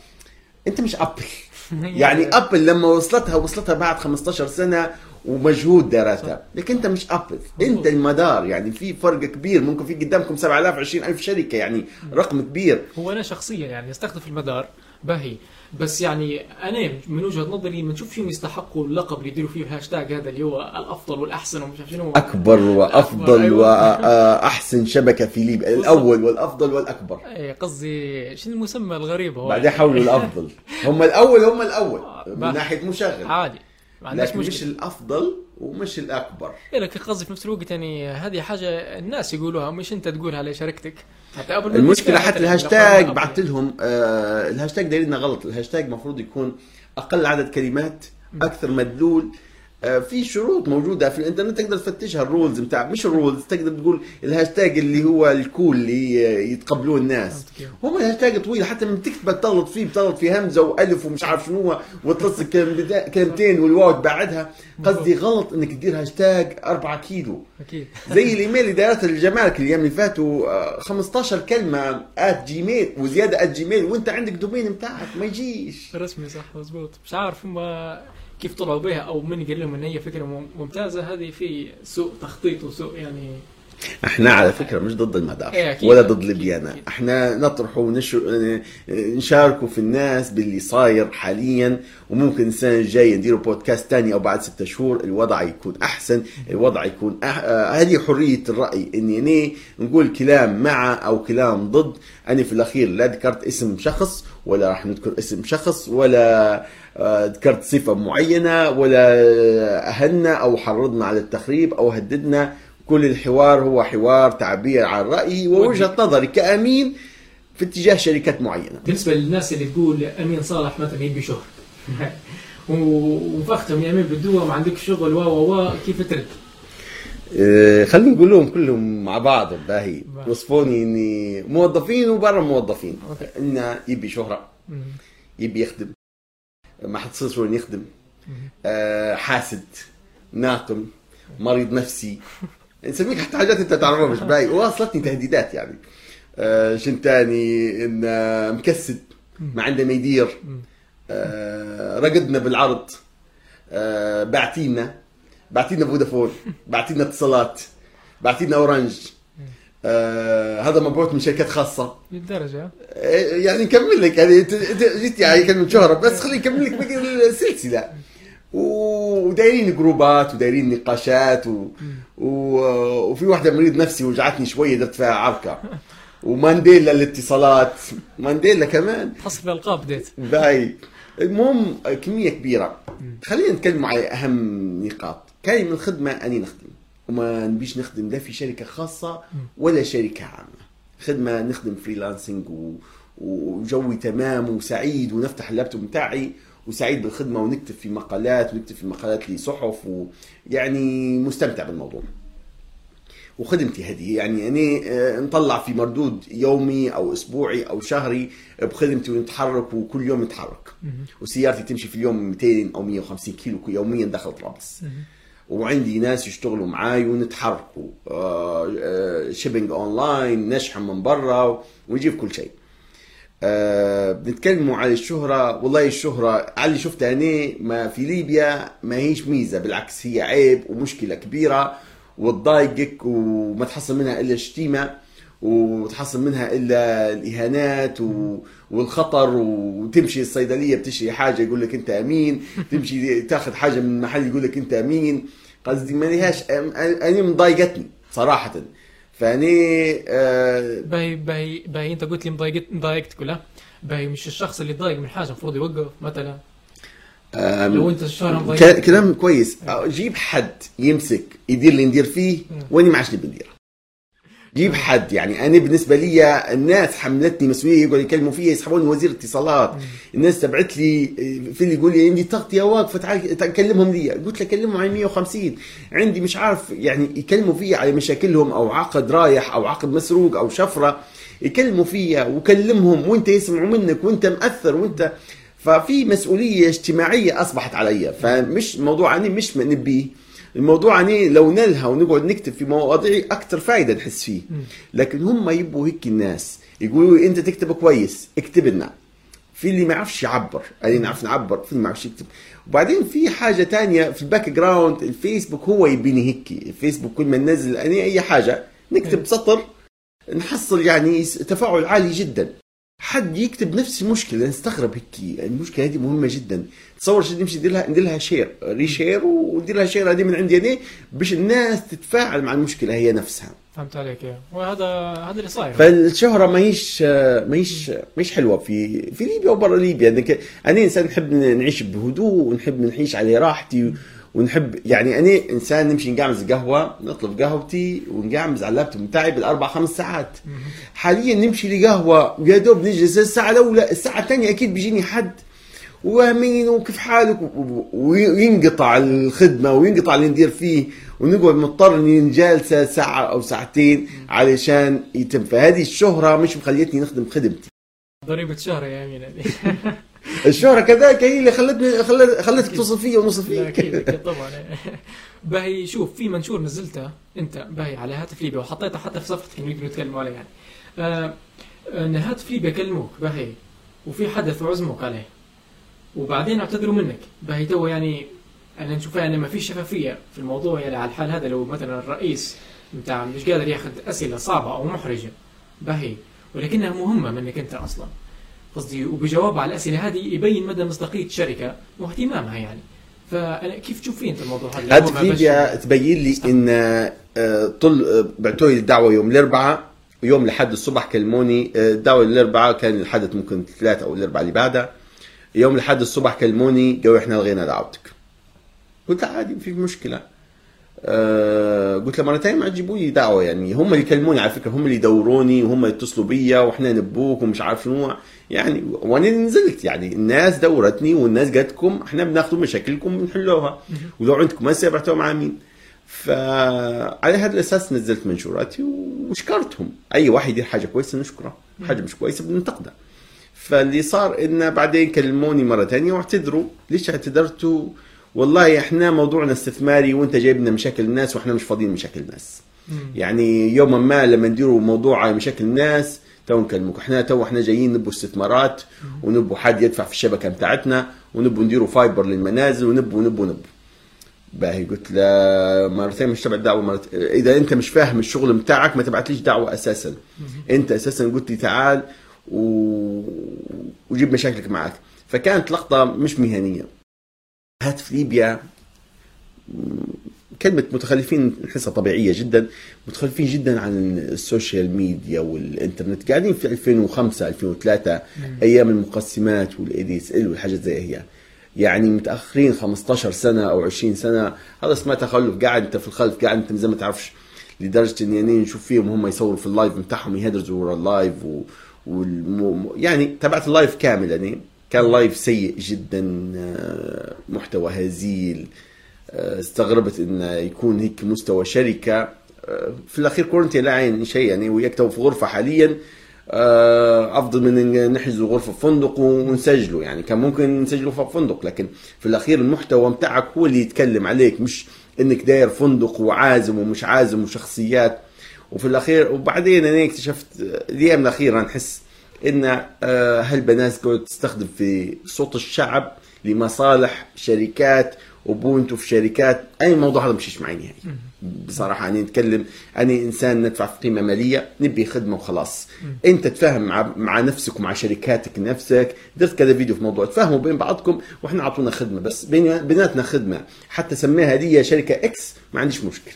أنت مش Apple. يعني Apple لما وصلتها وصلتها بعد 15 سنة ومجهود دارتها لكن أنت مش Apple. أنت المدار يعني في فرق كبير. ممكن في قدامكم 7000 20000 شركة يعني رقم كبير. هو أنا شخصيا يعني أستخدم في المدار باهي. بس يعني أنا من وجهة نظري ما نشوف فيهم يستحقوا اللقب اللي يديروا فيه الهاشتاج هذا اللي هو الأفضل والأحسن ومش عارف شنو. أكبر وأفضل أيوة. وأحسن شبكة في ليبيا. الأول والأفضل والأكبر. إيه، قصدي شنو المسمى الغريب هو؟ بعدين حولوا الأفضل. هم الأول هم الأول. من بقى. ناحية مشغل عادي. ما عندناش لكن مش الأفضل ومش الأكبر. إيه لكن قصدي في نفس الوقت يعني هذه حاجة الناس يقولوها مش أنت تقولها لشركتك حتى ما المشكلة حتى الهاشتاج بعثت لهم آه الهاشتاج دايرنا غلط. الهاشتاج المفروض يكون أقل عدد كلمات أكثر مدلول. في شروط موجودة في الإنترنت تقدر تفتشها ال rules بتاع مش ال rules تقدر تقول الهاشتاج اللي هو ال cool اللي يتقبلوه الناس. هم الهاشتاج طويل حتى لما تكتبه تغلط فيه بتغلط في همزة وألف ومش عارف شنو وتلصق كلمتين والواو تبعدها قصدي غلط إنك تدير هاشتاج 4 كيلو. أكيد. زي الإيميل اللي دارت الجمارك الأيام اللي فاتوا آه، 15 كلمة at Gmail وزيادة at Gmail وإنت عندك domain بتاعك ما يجيش. رسمي صح مزبوط. مش عارف هم كيف طلعوا بها أو من قال لهم إن هي فكرة مم- ممتازة هذه في سوء تخطيط وسوء يعني إحنا على فكرة مش ضد المدار إيه،. ولا ضد ليبيانا. إحنا نطرح ونشر نشاركوا في الناس باللي صاير حاليا وممكن السنة الجاية نديروا بودكاست تاني أو بعد ستة شهور الوضع يكون أحسن الوضع يكون أح... آه، هذه حرية الرأي إني أنا نقول كلام مع أو كلام ضد أنا في الأخير لا ذكرت اسم شخص ولا راح نذكر اسم شخص ولا آه، ذكرت صفة معينة ولا اهنا أو حرضنا على التخريب أو هددنا. كل الحوار هو حوار تعبير عن رأيي ووجهة نظري كأمين في اتجاه شركات معينة. بالنسبة للناس اللي تقول أمين صالح مثلا يبي شهر و- وفختهم يا أمين بالدوا ما عندك شغل و و و كيف ترد؟ أه خلينا نقول لهم كلهم مع بعض باهي. وصفوني إني موظفين وبرا موظفين. إنه يبي شهرة مم. يبي يخدم. ما حتصير وين يخدم. أه حاسد ناقم مريض نفسي. نسميك حتى حاجات أنت تعرفها مش باهي وصلتني تهديدات يعني. أه شن تاني؟ إن آه، مكسد ما عنده ما يدير. آه، رقدنا بالعرض. آه، بعتينا بعتينا فودافون بعتينا اتصالات بعتينا Orange آه، هذا مبعوث من شركات خاصة. للدرجة؟ آه، يعني نكمل لك يعني جيت يعني كلمه شهره بس خليني اكمل لك باقي السلسلة. ودايرين جروبات ودايرين نقاشات و... و... وفي واحدة مريض نفسي وجعتني شوية درت فيها عركة. ومانديلا الاتصالات مانديلا كمان. حصل الالقاب بديت. باي. المهم كمية كبيرة. خلينا نتكلم على أهم نقاط. كاين من الخدمة أني نخدم وما نبيش نخدم لا في شركة خاصة ولا شركة عامة. خدمه نخدم freelancing و... وجوي تمام وسعيد ونفتح اللابتوب بتاعي وسعيد بالخدمة ونكتب في مقالات ونكتب في مقالات لصحف ويعني مستمتع بالموضوع. وخدمتي هذه يعني أنا آه، نطلع في مردود يومي أو أسبوعي أو شهري بخدمتي ونتحرك وكل يوم نتحرك. وسيارتي تمشي في اليوم 200 أو 150 كيلو يوميا داخل طرابلس. وعندي ناس يشتغلوا معاي ونتحركوا. shipping online نشحن من برا ونجيب كل شيء. آه بنتكلموا على الشهرة. والله الشهرة على اللي شفتها أنا ما في ليبيا ما هيش ميزة. بالعكس هي عيب ومشكلة كبيرة وتضايقك وما تحصل منها إلا شتيمة. وتحصل منها إلا الإهانات و... والخطر وتمشي الصيدلية بتشتري حاجة يقول لك أنت أمين تمشي تاخذ حاجة من محل يقول لك أنت أمين. قصدي ما لهاش أنا مضايقتني صراحة. فأني آه باي باي باي أنت قلت لي مضايقت مضايقتك ولا؟ باي مش الشخص اللي ضايق من حاجة المفروض يوقف مثلا. لو أنت الشهر كلام كويس. جيب حد يمسك يدير اللي ندير فيه وأني ما عادش نبي ندير جيب حد يعني أنا بالنسبة لي الناس حملتني مسؤولية يقعدوا يكلموا فيا يسحبوني وزير اتصالات الناس تبعت لي في اللي يقول لي عندي تغطيه واقفه تعال كلمهم لي. قلت له كلمهم على 150 عندي مش عارف يعني يكلموا فيا على مشاكلهم أو عقد رايح أو عقد مسروق أو شفرة. يكلموا فيا وكلمهم وأنت يسمعوا منك وأنت مأثر وأنت. ففي مسؤولية اجتماعية أصبحت علي فمش موضوع اني مش نبيه الموضوع اني لو نلها ونقعد نكتب في مواضيع أكثر فائده نحس فيه. لكن هم يبقوا هيك الناس. يقولوا أنت تكتب كويس اكتب لنا. في اللي ما يعرفش يعبر. اللي نعرف نعبر في اللي ما يعرفش يكتب. وبعدين في حاجة تانية في ال background الفيسبوك هو يبيني هيك. الفيسبوك كل ما ننزل أي حاجة نكتب سطر نحصل يعني تفاعل عالي جدا. حد يكتب نفس المشكلة نستغرب هيك. المشكلة هذه مهمة جدا. تصور شو نمشي ندير لها ندير لها share reshare وندير لها share هذه من عندي أنا باش الناس تتفاعل مع المشكلة هي نفسها. فهمت عليك وهذا هذا اللي صاير. فالشهرة ماهيش ماهيش ماهيش حلوة في في ليبيا وبرا ليبيا. أنا إنسان نحب نعيش بهدوء ونحب نعيش على راحتي ونحب يعني أنا إنسان نمشي نقعمز قهوة نطلب قهوتي ونقعمز على اللابتوب بتاعي بالأربع خمس ساعات. حاليا نمشي لقهوة ويا دوب نجلس الساعة الاولى الساعة الثانية أكيد بيجيني حد وامين وكيف حالك؟ وينقطع الخدمة وينقطع اللي ندير فيه ونقعد مضطر إني نجالسه ساعة أو ساعتين علشان يتم. فهذه الشهرة مش مخليتني نخدم خدمتي. ضريبة شهره يا أمين الشهرة كذلك هي اللي خلتني خلت خلتك توصل فيا ونوصل فيك. أكيد أكيد طبعا. باهي شوف في منشور نزلته أنت باهي على هاتف ليبيا وحطيته حتى في صفحتك نقدر نتكلم عليه يعني. آه إن هاتف ليبيا كلموك باهي. وفي حدث وعزموك عليه. وبعدين اعتذروا منك. باهي تو يعني أنا نشوفها يعني ما فيش شفافية في الموضوع يعني على الحال هذا لو مثلا الرئيس بتاع مش قادر يأخذ أسئلة صعبة أو محرجة. باهي ولكنها مهمة منك أنت أصلا. قصدي وبجواب على الأسئلة هذه يبين مدى مصداقية الشركة واهتمامها يعني. فأنا كيف تشوف انت الموضوع هذا؟ هذا ليبيا تبين لي إن آه، طل آه، بعتوا لي الدعوة يوم الأربعاء يوم لحد الصبح كلموني آه، الدعوة الأربعاء كان الحدث ممكن ثلاثة أو الأربعاء اللي بعدها. يوم لحد الصبح كلموني قالوا إحنا لغينا دعوتك. قلت عادي ما في مشكلة. آه قلت له مرتين ما تجيبوا لي دعوة يعني. هم اللي يكلموني على فكرة هم اللي يدوروني وهم يتصلوا بيا وإحنا نبوك ومش عارف شنو. يعني وأنا نزلت يعني. الناس دورتني والناس قالتكم إحنا بناخذ مشاكلكم بنحلوها ولو عندكم هسه بعتوها مع مين. فعلى هذا الأساس نزلت منشوراتي وشكرتهم. أي واحد يدير حاجة كويسة نشكره. حاجة مش كويسة بننتقدها فاللي صار انه بعدين كلموني مرة ثانية واعتذروا. ليش اعتذرتوا؟ والله إحنا موضوعنا استثماري وإنت جايب لنا مشاكل الناس وإحنا مش فاضيين مشاكل الناس. يعني يوما ما لما نديروا موضوع على مشاكل الناس تو نكلمك إحنا تو إحنا جايين نبوا استثمارات ونبوا حد يدفع في الشبكة بتاعتنا ونبوا نديروا fiber للمنازل ونبوا ونبوا نبوا باهي قلت له مرتين مش تبع دعوه مرت... إذا أنت مش فاهم الشغل بتاعك ما تبعتليش دعوة أساسا. أنت أساسا قلت لي تعال و... وجيب مشاكلك معك. فكانت لقطة مش مهنية. هاتف ليبيا كلمة متخلفين نحسها طبيعية جدا. متخلفين جدا عن ال social media والإنترنت. قاعدين في 2005 2003 أيام المقسمات وال ADSL والحاجات زي هي. يعني متأخرين 15 سنة أو 20 سنة. هذا اسمه تخلف. قاعد أنت في الخلف قاعد أنت زي ما تعرفش. لدرجة اني يعني نشوف فيهم هم يصوروا في ال live بتاعهم يهدرزوا ورا ال live و... والم... يعني تبعت ال live كامل يعني كان live سيء جدا آه، محتوى هزيل آه، استغربت انه يكون هيك مستوى شركة آه، في الأخير كورنتي لا عين شيء يعني ويكتبوا في غرفة حاليا أفضل من نحجز غرفة في فندق ونسجله يعني كان ممكن نسجله في فندق لكن في الأخير المحتوى بتاعك هو اللي يتكلم عليك مش إنك داير فندق وعازم ومش عازم وشخصيات وفي الأخير وبعدين أنا اكتشفت الأيام الأخيرة نحس إن هالبنات قاعدة تستخدم في صوت الشعب لمصالح شركات وبونت وفي شركات. أي موضوع هذا مشيش معي نهائي بصراحة أنا نتكلم أنا إنسان ندفع في قيمة مالية نبي خدمة وخلاص. أنت تفهم مع مع نفسك ومع شركاتك نفسك. درت كذا فيديو في موضوع تفهموا بين بعضكم وإحنا أعطونا خدمة. بس بين بيناتنا خدمة. حتى سميها هديه شركة إكس ما عنديش مشكلة.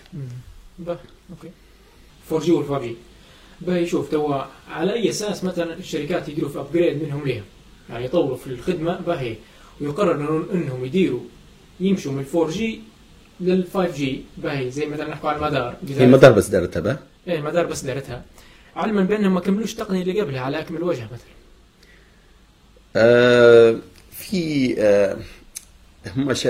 Okay. 4 G وال 5 G. باهي شوف توا على أي أساس مثلا الشركات يديروا في upgrade منهم ليهم يعني يطوروا في الخدمة باهي. ويقرروا إنهم يديروا يمشوا من 4 G لل 5 G باهي. زي مثلا نحكوا على المدار. هي المدار بس دارتها به إيه المدار بس دارتها. علما بأنهم ما كملوش التقنية اللي قبلها على أكمل وجه مثلا. آه في آه هم ش...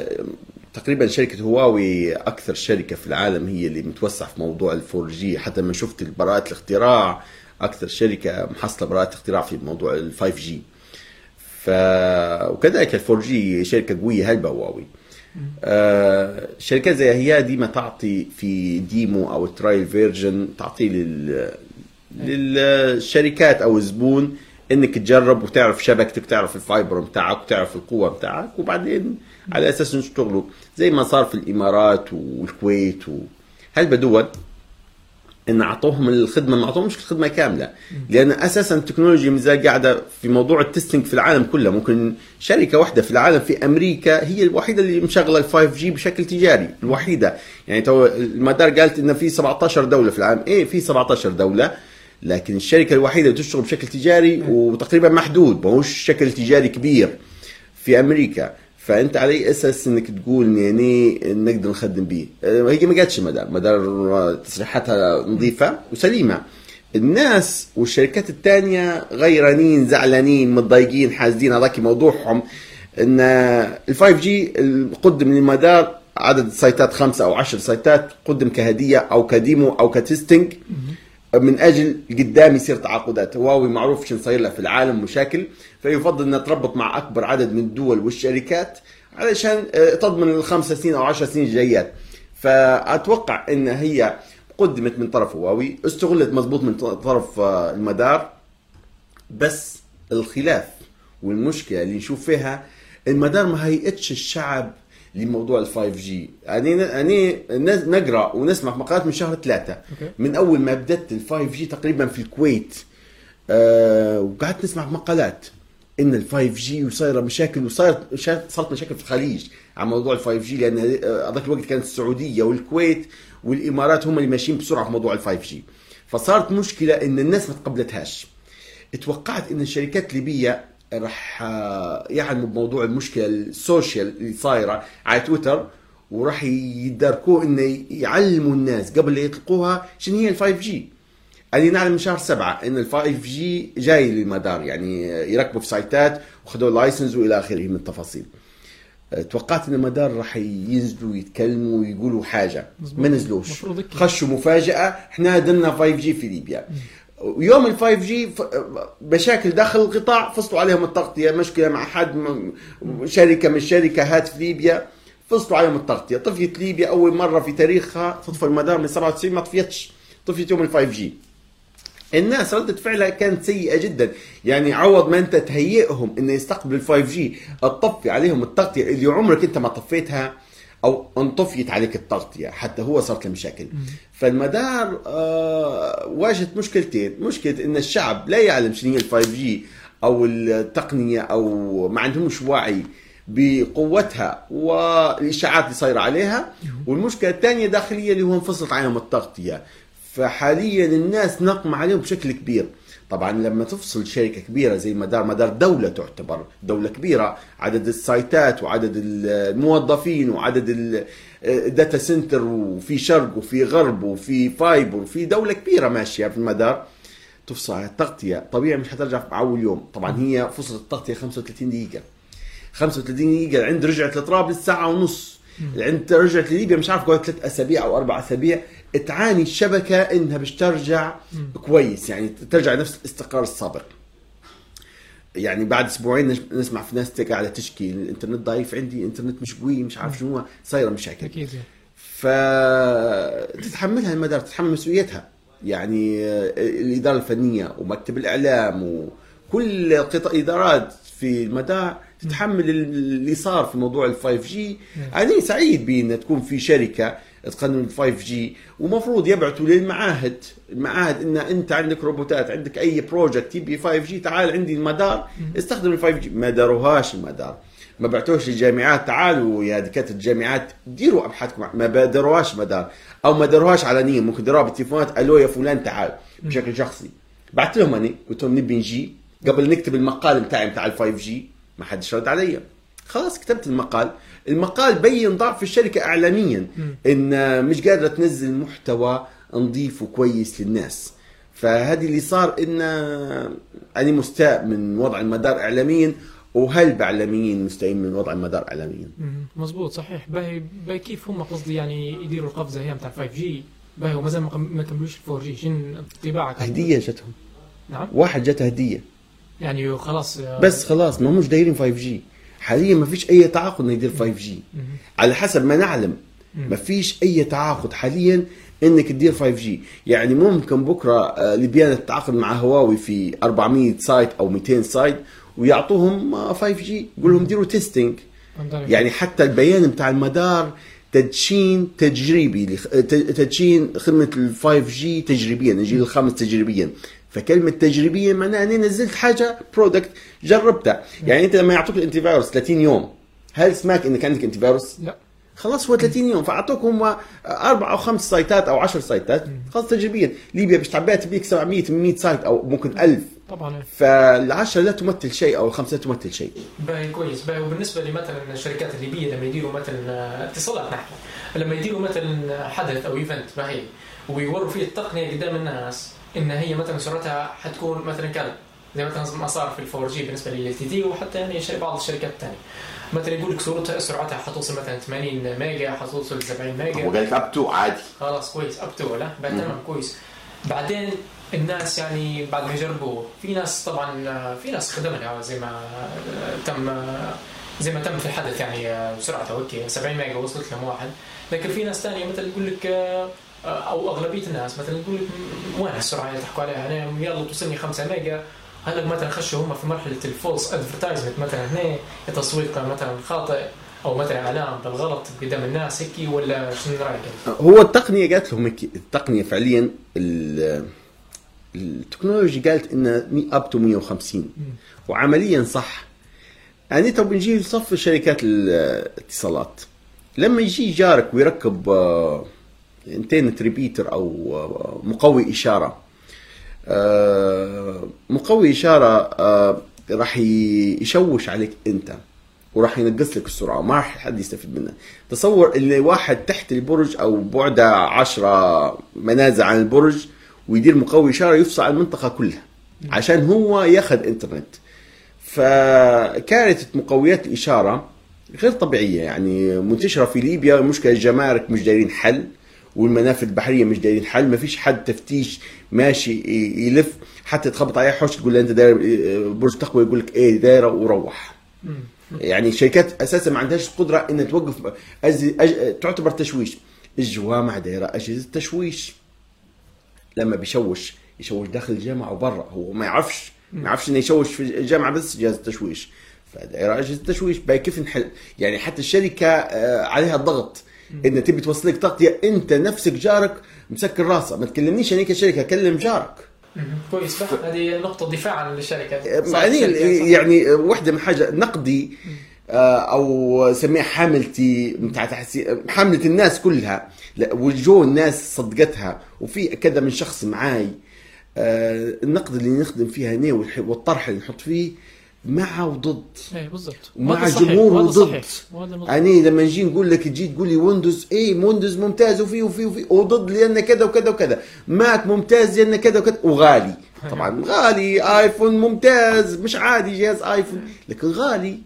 تقريبا شركة هواوي أكثر شركة في العالم هي اللي متوسع في موضوع ال four G حتى ما شفت براءة الاختراع أكثر شركة محصلة براءة اختراع في موضوع ال five G ف... وكذلك ال four G شركة قوية هلبة هواوي آه شركات زي هي ديما تعطي في demo أو trial version تعطي لل... للشركات أو الزبون إنك تجرب وتعرف شبكتك تعرف ال fiber بتاعك وتعرف القوة بتاعك وبعدين على أساس تشتغلوا زي ما صار في الإمارات والكويت و... هالبدول إن أعطوهم الخدمة؟ ما أعطوهمش الخدمة كاملة. لأن أساسا التكنولوجيا مازال قاعدة في موضوع ال testing في العالم كله. ممكن شركة واحدة في العالم في أمريكا هي الوحيدة اللي مشغلة ال 5 G بشكل تجاري الوحيدة. يعني تو المدار قالت إن في 17 دولة في العالم. إيه في 17 دولة. لكن الشركة الوحيدة اللي تشتغل بشكل تجاري وتقريبا محدود ما هوش شكل تجاري كبير. في أمريكا فأنت على أي أساس إنك تقول يعني نقدر نخدم به؟ هي ما قالتش مدار. مدار تصريحاتها نظيفة وسليمة. الناس والشركات الثانية غيرانين زعلانين متضايقين حاسدين. هذاك موضوعهم إن ال 5 G قدم للمدار عدد سايتات خمسة أو عشر سايتات قدم كهدية أو ك demo أو ك testing. من أجل قدام يصير تعاقدات. هواوي معروف شو صاير لها في العالم مشاكل فيفضل انها تربط مع أكبر عدد من الدول والشركات علشان تضمن الخمس سنين أو عشر سنين الجايات. فأتوقع إن هي قدمت من طرف هواوي استغلت مضبوط من طرف المدار. بس الخلاف والمشكلة اللي نشوف فيها المدار ما هيئتش الشعب لموضوع ال 5 جي يعني يعني نقرأ ونسمع مقالات من شهر ثلاثة. من أول ما بدت ال 5 G تقريبا في الكويت. آه وقعدت نسمع مقالات إن ال 5 G وصايرة مشاكل وصارت صارت مشاكل في الخليج على موضوع ال 5 G لأن هذاك الوقت كانت السعودية والكويت والإمارات هم اللي ماشيين بسرعة في موضوع ال 5 G فصارت مشكلة إن الناس ما تقبلتهاش. توقعت إن الشركات الليبية راح يعلموا بموضوع المشكلة ال social اللي صايرة على تويتر وراح يداركوه انه يعلموا الناس قبل لا يطلقوها شنو هي ال 5 G أنا نعلم من شهر سبعة إن ال 5 G جاي للمدار يعني يركبوا في سايتات وخذوا license وإلى آخره من التفاصيل. توقعت إن المدار راح ينزلوا يتكلموا ويقولوا حاجة ما نزلوش. خشوا مفاجأة إحنا درنا 5 G في ليبيا. ويوم ال 5 G مشاكل داخل القطاع فصلوا عليهم التغطية مشكلة مع حد م- شركة من الشركات في ليبيا فصلوا عليهم التغطية. طفيت ليبيا أول مرة في تاريخها تطفي المدار من 97 ما طفيتش. طفيت يوم ال 5 G الناس ردة فعلها كانت سيئة جدا. يعني عوض ما أنت تهيئهم إنه يستقبلوا ال 5 G تطفي عليهم التغطية اللي عمرك أنت ما طفيتها. أو انطفيت عليك التغطية حتى هو صارت له مشاكل. فالمدار آه واجهت مشكلتين. مشكلة إن الشعب لا يعلم شنو هي ال 5 G أو التقنية أو ما عندهمش وعي بقوتها والإشاعات اللي صايرة عليها. والمشكلة الثانية داخلية اللي هو انفصلت عنهم التغطيه فحاليا الناس نقم عليهم بشكل كبير. طبعا لما تفصل شركة كبيرة زي مدار مدار دولة تعتبر دولة كبيرة عدد السايتات وعدد الموظفين وعدد ال- ال data center وفي شرق وفي غرب وفي fiber وفي دولة كبيرة ماشية في المدار تفصل على التغطية. طبيعي مش حترجع في أول يوم. طبعا هي فصلت التغطية 35 دقيقة. 35 دقيقة العند رجعت لطرابلس ساعة ونص. العند رجعت لليبيا مش عارف قعدت ثلاث أسابيع أو أربع أسابيع تعاني الشبكة إنها باش ترجع كويس يعني ترجع نفس الاستقرار السابق يعني بعد أسبوعين نسمع في ناس قاعدة تشكي الإنترنت ضعيف عندي انترنت مش قوي مش عارف شنو صايرة مشاكل. أكيد يعني. فتتحملها المدار تتحمل مسؤوليتها. يعني آه، الإدارة الفنية ومكتب الإعلام وكل قطاع إدارات في المدار تتحمل اللي صار في موضوع ال 5 G أنا سعيد بان تكون في شركة تقنن ال 5 G ومفروض يبعثوا للمعاهد. المعاهد إن أنت عندك روبوتات عندك أي project يبي 5 G تعال عندي المدار. استخدم ال 5 G ما داروهاش المدار. ما بعتوش للجامعات. تعالوا يا دكاترة الجامعات ديروا أبحاثكم. ما بادروهاش مدار أو ما داروهاش علنيا ممكن داروها بالتليفونات ألو يا فلان تعال. بشكل شخصي. بعت لهم أنا قلت لهم نبي نجي. قبل نكتب المقال بتاعي بتاع ال 5 جي ما حدش رد علي. خلاص كتبت المقال. المقال بين ضعف الشركة اعلاميا إن مش قادرة تنزل محتوى نظيف وكويس للناس. فهذه اللي صار إن أنا مستاء من وضع المدار اعلاميا وهل باعلاميين مستائين من وضع المدار اعلاميا؟ مزبوط صحيح. باهي باهي كيف هم قصدي يعني يديروا القفزة هي بتاع 5G باهي ومازال ما كملوش 4G شنو انطباعك هدية جتهم نعم. واحد جته هدية. يعني خلاص بس خلاص ما مش دايرين 5G حاليا ما فيش أي تعاقد إنه يدير 5G على حسب ما نعلم. ما فيش أي تعاقد حاليا إنك تدير 5 جي يعني ممكن بكرة ليبيان تتعاقد مع هواوي في 400 site أو 200 site ويعطوهم 5G يقول لهم ديروا testing يعني حتى البيان بتاع المدار تدشين تجريبي تدشين خدمة ال 5G تجريبيا الجيل الخامس تجريبيا. فكلمة تجريبيا معناها أني نزلت حاجة product جربتها. يعني أنت لما يعطوك ال antivirus 30 يوم هل سمعك إنك عندك antivirus؟ لا. خلاص هو 30 يوم فاعطوك هم أربع أو خمس site ات أو 10 سايتات خلاص تجريبيا. ليبيا باش تعبيها تبيك 700 800 site أو ممكن 1000 طبعا. فالعشرة لا تمثل شيء أو الخمسة لا تمثل شيء. باهي كويس. باهي وبالنسبة لمثلا الشركات الليبية لما يديروا مثلا اتصالات نحكي لما يديروا مثلا حدث أو event باهي ويوروا فيه التقنية قدام الناس إن هي مثلا سرعتها حتكون مثلا كذا. زي مثلا ما صار في ال 4G بالنسبة لل LTT وحتى يعني بعض الشركات الثانية مثلا يقول لك صورتها سرعتها حتوصل مثلا 80 ميجا حتوصل 70 ميجا. هو قال لك up to عادي. خلاص كويس up to لا تمام كويس. بعدين الناس يعني بعد ما يجربوا في ناس طبعا في ناس خدمها زي ما تم زي ما تم في الحدث يعني بسرعته okay 70 ميجا وصلت لهم واحد. لكن في ناس ثانية مثلا يقول لك أو أغلبية الناس مثلا يقول لك وين السرعة اللي تحكوا عليها؟ أنا يلا توصلني 5 ميجا هلأ مثلا خشوا هم في مرحلة ال false advertisement مثلا هنا تسويق مثلا خاطئ أو مثلا اعلان بالغلط قدام الناس هيك ولا شنو رأيك؟ هو التقنية قالت لهم التقنية فعليا التكنولوجيا قالت إن up to 150 وعمليا صح. يعني تو بنجي لصف شركات الاتصالات. لما يجي جارك ويركب انترنت repeater أو مقوي اشارة. مقوي اشارة راح يشوش عليك انت وراح ينقص لك السرعة. وما راح حد يستفيد منها تصور اللي واحد تحت البرج أو بعده 10 منازل عن البرج ويدير مقوي اشارة يفصل المنطقة كلها عشان هو ياخذ انترنت. فكارثة مقويات الإشارة غير طبيعية. يعني منتشرة في ليبيا مشكلة الجمارك مش دايرين حل. والمنافذ البحرية مش دايرين حل ما فيش حد تفتيش ماشي يلف حتى تخبط عليه حوش تقول له أنت داير برج تقوى يقول لك إيه دايرة وروح. يعني الشركات أساسا ما عندهاش قدره إنها توقف أج... أج... تعتبر تشويش. الجوامع دايرة أجهزة تشويش. لما بيشوش يشوش داخل الجامعة وبرا هو ما يعرفش ما يعرفش إنه يشوش في الجامعة بس جهاز التشويش. فدايرة أجهزة تشويش. باي كيف نحل؟ يعني حتى الشركة عليها ضغط. إن تبي توصل لك تغطية أنت نفسك جارك مسكر راسه. ما تكلمنيش أنا كشركة كلم جارك. كويس. هذه نقطة دفاعا للشركه يعني يعني واحدة من حاجة نقدي أو سميها حاملتي بتاع حامله الناس كلها. وجو الناس صدقتها. وفي كذا من شخص معاي. النقد اللي نخدم فيها هنا والطرح اللي نحط فيه مع وضد. إيه بالضبط. مع جمهور وضد. يعني لما نجي نقول لك تجي تقول لي ويندوز إيه ويندوز ممتاز وفي وفي وفي وضد لأن كذا وكذا وكذا. ماك ممتاز لأن كذا وكذا. وغالي. طبعا غالي. آيفون ممتاز. مش عادي جهاز آيفون. لكن غالي.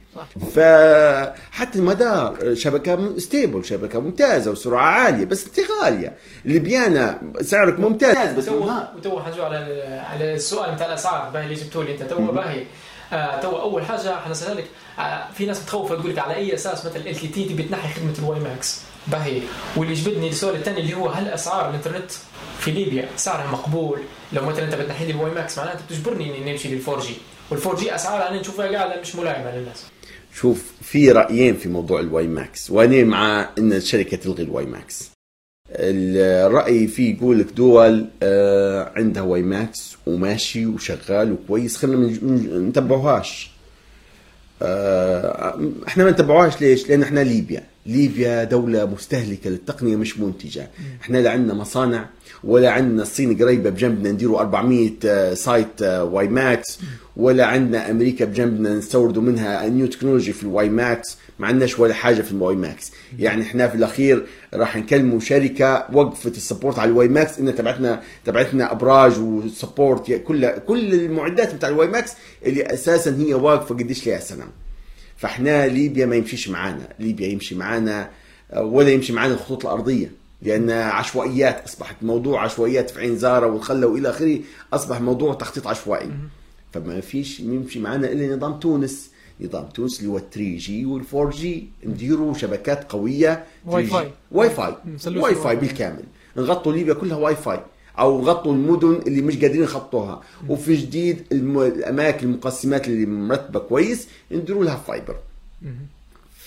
فحتى المدار شبكة stable شبكة ممتازة وسرعة عالية بس انت غالية. اللي سعرك ممتاز. بس وتو حنجو على على السؤال بتاع الأسعار باهي اللي جبتوا لي أنت. تو باهي. تو أول حاجة حنسالها لك آه في ناس بتخوف تقول لك على أي أساس مثلا LTT بتنحي خدمة ال WiMAX باهي. واللي جبدني السؤال الثاني اللي هو هل أسعار الإنترنت في ليبيا سعرها مقبول؟ لو مثلا أنت بتنحي لي ال WiMAX معناها أنت بتجبرني إني نمشي لل 4G. وال 4G اسعارها أنا نشوفها قاعدة مش ملائمة للناس. شوف في رأيين في موضوع ال WiMAX وأنا مع إن الشركة تلغي الواي ماكس الرأي فيه يقول لك دول آه، عندها WiMAX وماشي وشغال وكويس. خلينا ما نتبعوهاش آه، إحنا ما نتبعوهاش ليش؟ لأن إحنا ليبيا. ليبيا دولة مستهلكة للتقنية مش منتجة. إحنا لا عندنا مصانع ولا عندنا الصين قريبة بجنبنا نديروا 400 آه، site آه، WiMAX ولا عندنا أمريكا بجنبنا نستوردوا منها new technology في ال WiMAX ما عندناش ولا حاجة في ال WiMAX يعني إحنا في الأخير راح نكلموا شركة وقفت ال support على ال WiMAX ان تبعتنا تبعتنا أبراج و support. كل كل المعدات بتاع ال WiMAX اللي أساسا هي واقفة قديش لها سنة. فاحنا ليبيا ما يمشيش معانا. ليبيا يمشي معانا ولا يمشي معانا الخطوط الأرضية. لأن عشوائيات أصبحت موضوع عشوائيات في عين زارة وخلة وإلى آخره أصبح موضوع تخطيط عشوائي. فما فيش يمشي معانا إلا نظام تونس. نظام تونس اللي هو 3 جي وال 4 جي نديروا شبكات قوية واي فاي. واي فاي واي فاي. بالكامل. نغطوا ليبيا كلها واي فاي أو نغطوا المدن اللي مش قادرين يخطوها. وفي جديد. الأماكن المقسمات اللي مرتبة كويس نديروا لها fiber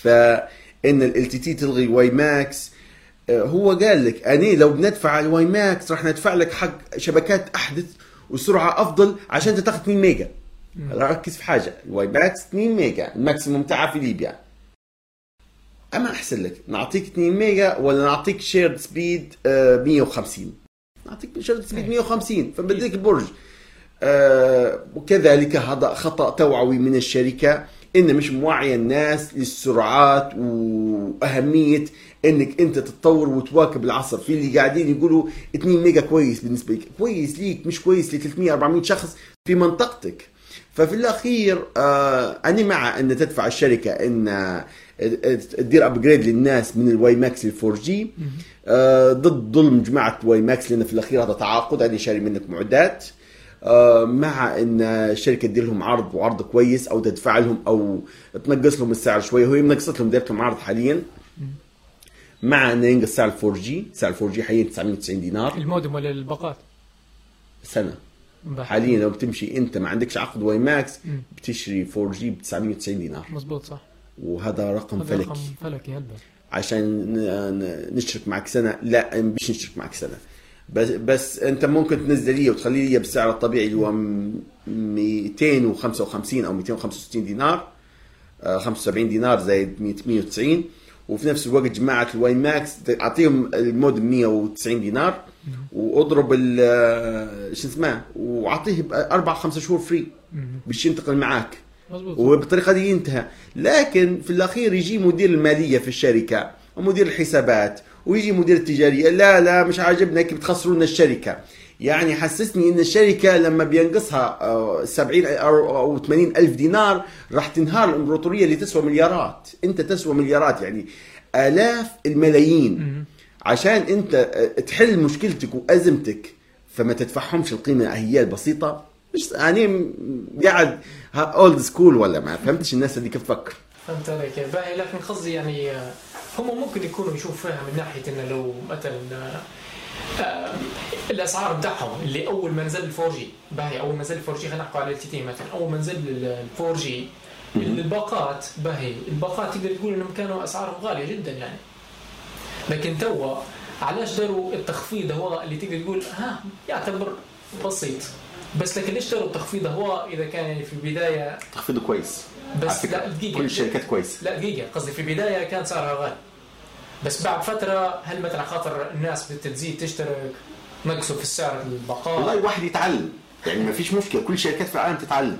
فإن LTT تلغي ال WiMAX آه، هو قال لك أنا لو بندفع على ال WiMAX راح ندفع لك حق شبكات أحدث وسرعة أفضل عشان أنت تاخذ 2 ميجا. ركز في حاجة. ال WiMAX 2 ميجا ال maximum تاعها في ليبيا. أما أحسن لك نعطيك 2 ميجا ولا نعطيك shared speed 150 نعطيك shared speed 150 فبديك البرج آه، وكذلك هذا خطأ توعوي من الشركة إن مش موعيه الناس للسرعات وأهمية إنك أنت تتطور وتواكب العصر. في اللي قاعدين يقولوا 2 ميجا كويس بالنسبة لك. كويس ليك مش كويس ل 300 400 شخص في منطقتك. ففي الأخير آه أنا مع أن تدفع الشركة إن آه، تدير upgrade للناس من ال WiMAX لل 4G ضد ظلم جماعة WiMAX لأن في الأخير هذا تعاقد أنا شاري منك معدات. آه، مع إن الشركة تدير لهم عرض وعرض كويس أو تدفع لهم أو تنقص لهم السعر شوية وهي منقصت لهم دايرت لهم عرض حاليا. مع إنه ينقص سعر 4 جي سعر 4 جي حاليا 990 دينار. المودم ولا الباقات سنة. حاليا لو بتمشي أنت ما عندكش عقد WiMAX مم. بتشتري 4G ب 990 دينار. مزبوط صح. وهذا رقم هذا فلكي. رقم فلكي هلبة عشان ن- ن- نشترك معك سنة. لا مش نشترك معك سنة. بس بس انت ممكن تنزل لي وتخلي لي بالسعر الطبيعي اللي هو م- 255 أو 265 دينار. آه، 75 دينار زائد 100 190 وفي نفس الوقت جماعة ال WiMAX أعطيهم المودم 190 دينار. وأضرب ال آه، شو اسمه وأعطيه أربع خمسة شهور free باش ينتقل معاك. مزبوط وبالطريقة دي ينتهى. لكن في الأخير يجي مدير المالية في الشركة ومدير الحسابات ويجي مدير التجارية. لا لا مش عاجبنا كيف بتخسروا لنا الشركة. يعني حسسني إن الشركة لما بينقصها آه، 70 أو أو 80 ألف دينار راح تنهار الامبراطوريه اللي تسوى مليارات. أنت تسوى مليارات يعني آلاف الملايين. عشان أنت آه، تحل مشكلتك وأزمتك فما تدفعهمش القيمة هي البسيطة. مش يعني قاعد old school ولا ما فهمتش الناس اللي كيف تفكر. فهمت عليك. باهي لكن قصدي يعني هم ممكن يكونوا يشوفوا فيها من ناحية إنه لو مثلا آه، الأسعار بتاعهم اللي أول ما نزل ال 4G باهي أول ما نزل ال 4G خلينا نحكوا على LTT مثلا أول ما نزل ال 4G الباقات باهي الباقات تقدر تقول إنهم كانوا أسعارهم غالية جدا يعني. لكن توا علاش داروا التخفيض هو اللي تقدر تقول ها يعتبر بسيط. بس لكن ليش داروا التخفيض؟ هو إذا كان يعني في البداية تخفيضه كويس بس لا دقيقة. كل الشركات كويس. لا دقيقة. قصدي في البداية كان سعرها غالي. بس بعد فترة هل مثلا خاطر الناس بتزيد تشترك نقصوا في السعر البقاء؟ والله واحد يتعلم. يعني ما فيش مشكلة. كل الشركات في العالم تتعلم.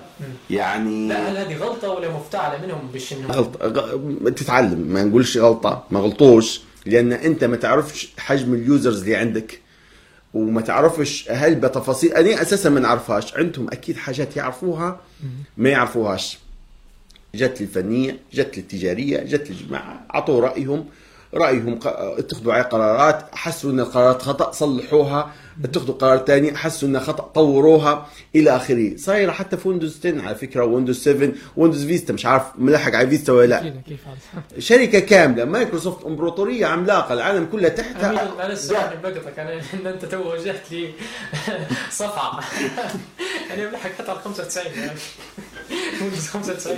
يعني لا هل هذه غلطة ولا مفتعلة؟ منهم باش انه غلطة. غ- تتعلم. ما نقولش غلطة. ما غلطوش. لأن أنت ما تعرفش حجم ال users اللي عندك. وما تعرفش هل بتفاصيل أنا أساسا ما نعرفهاش. عندهم أكيد حاجات يعرفوها ما يعرفوهاش. جت للفنية جت للتجارية جت للجماعة أعطوا رأيهم. رأيهم ق- اتخذوا عليه قرارات حسوا أن القرارات خطأ صلحوها. اتخذوا قرار ثاني حسوا أنها خطأ طوروها إلى آخره. صايرة حتى في Windows 10 على فكرة Windows 7 Windows Vista مش عارف ملحق على Vista ولا لا. كيف كيف هذا شركة كاملة مايكروسوفت أمبراطورية عملاقة العالم كله تحتها. أمين معلش سامحني بقطعك أنا إن أنت تو وجهت لي صفعة. أنا بلحق حتى على 95 يعني. Windows 95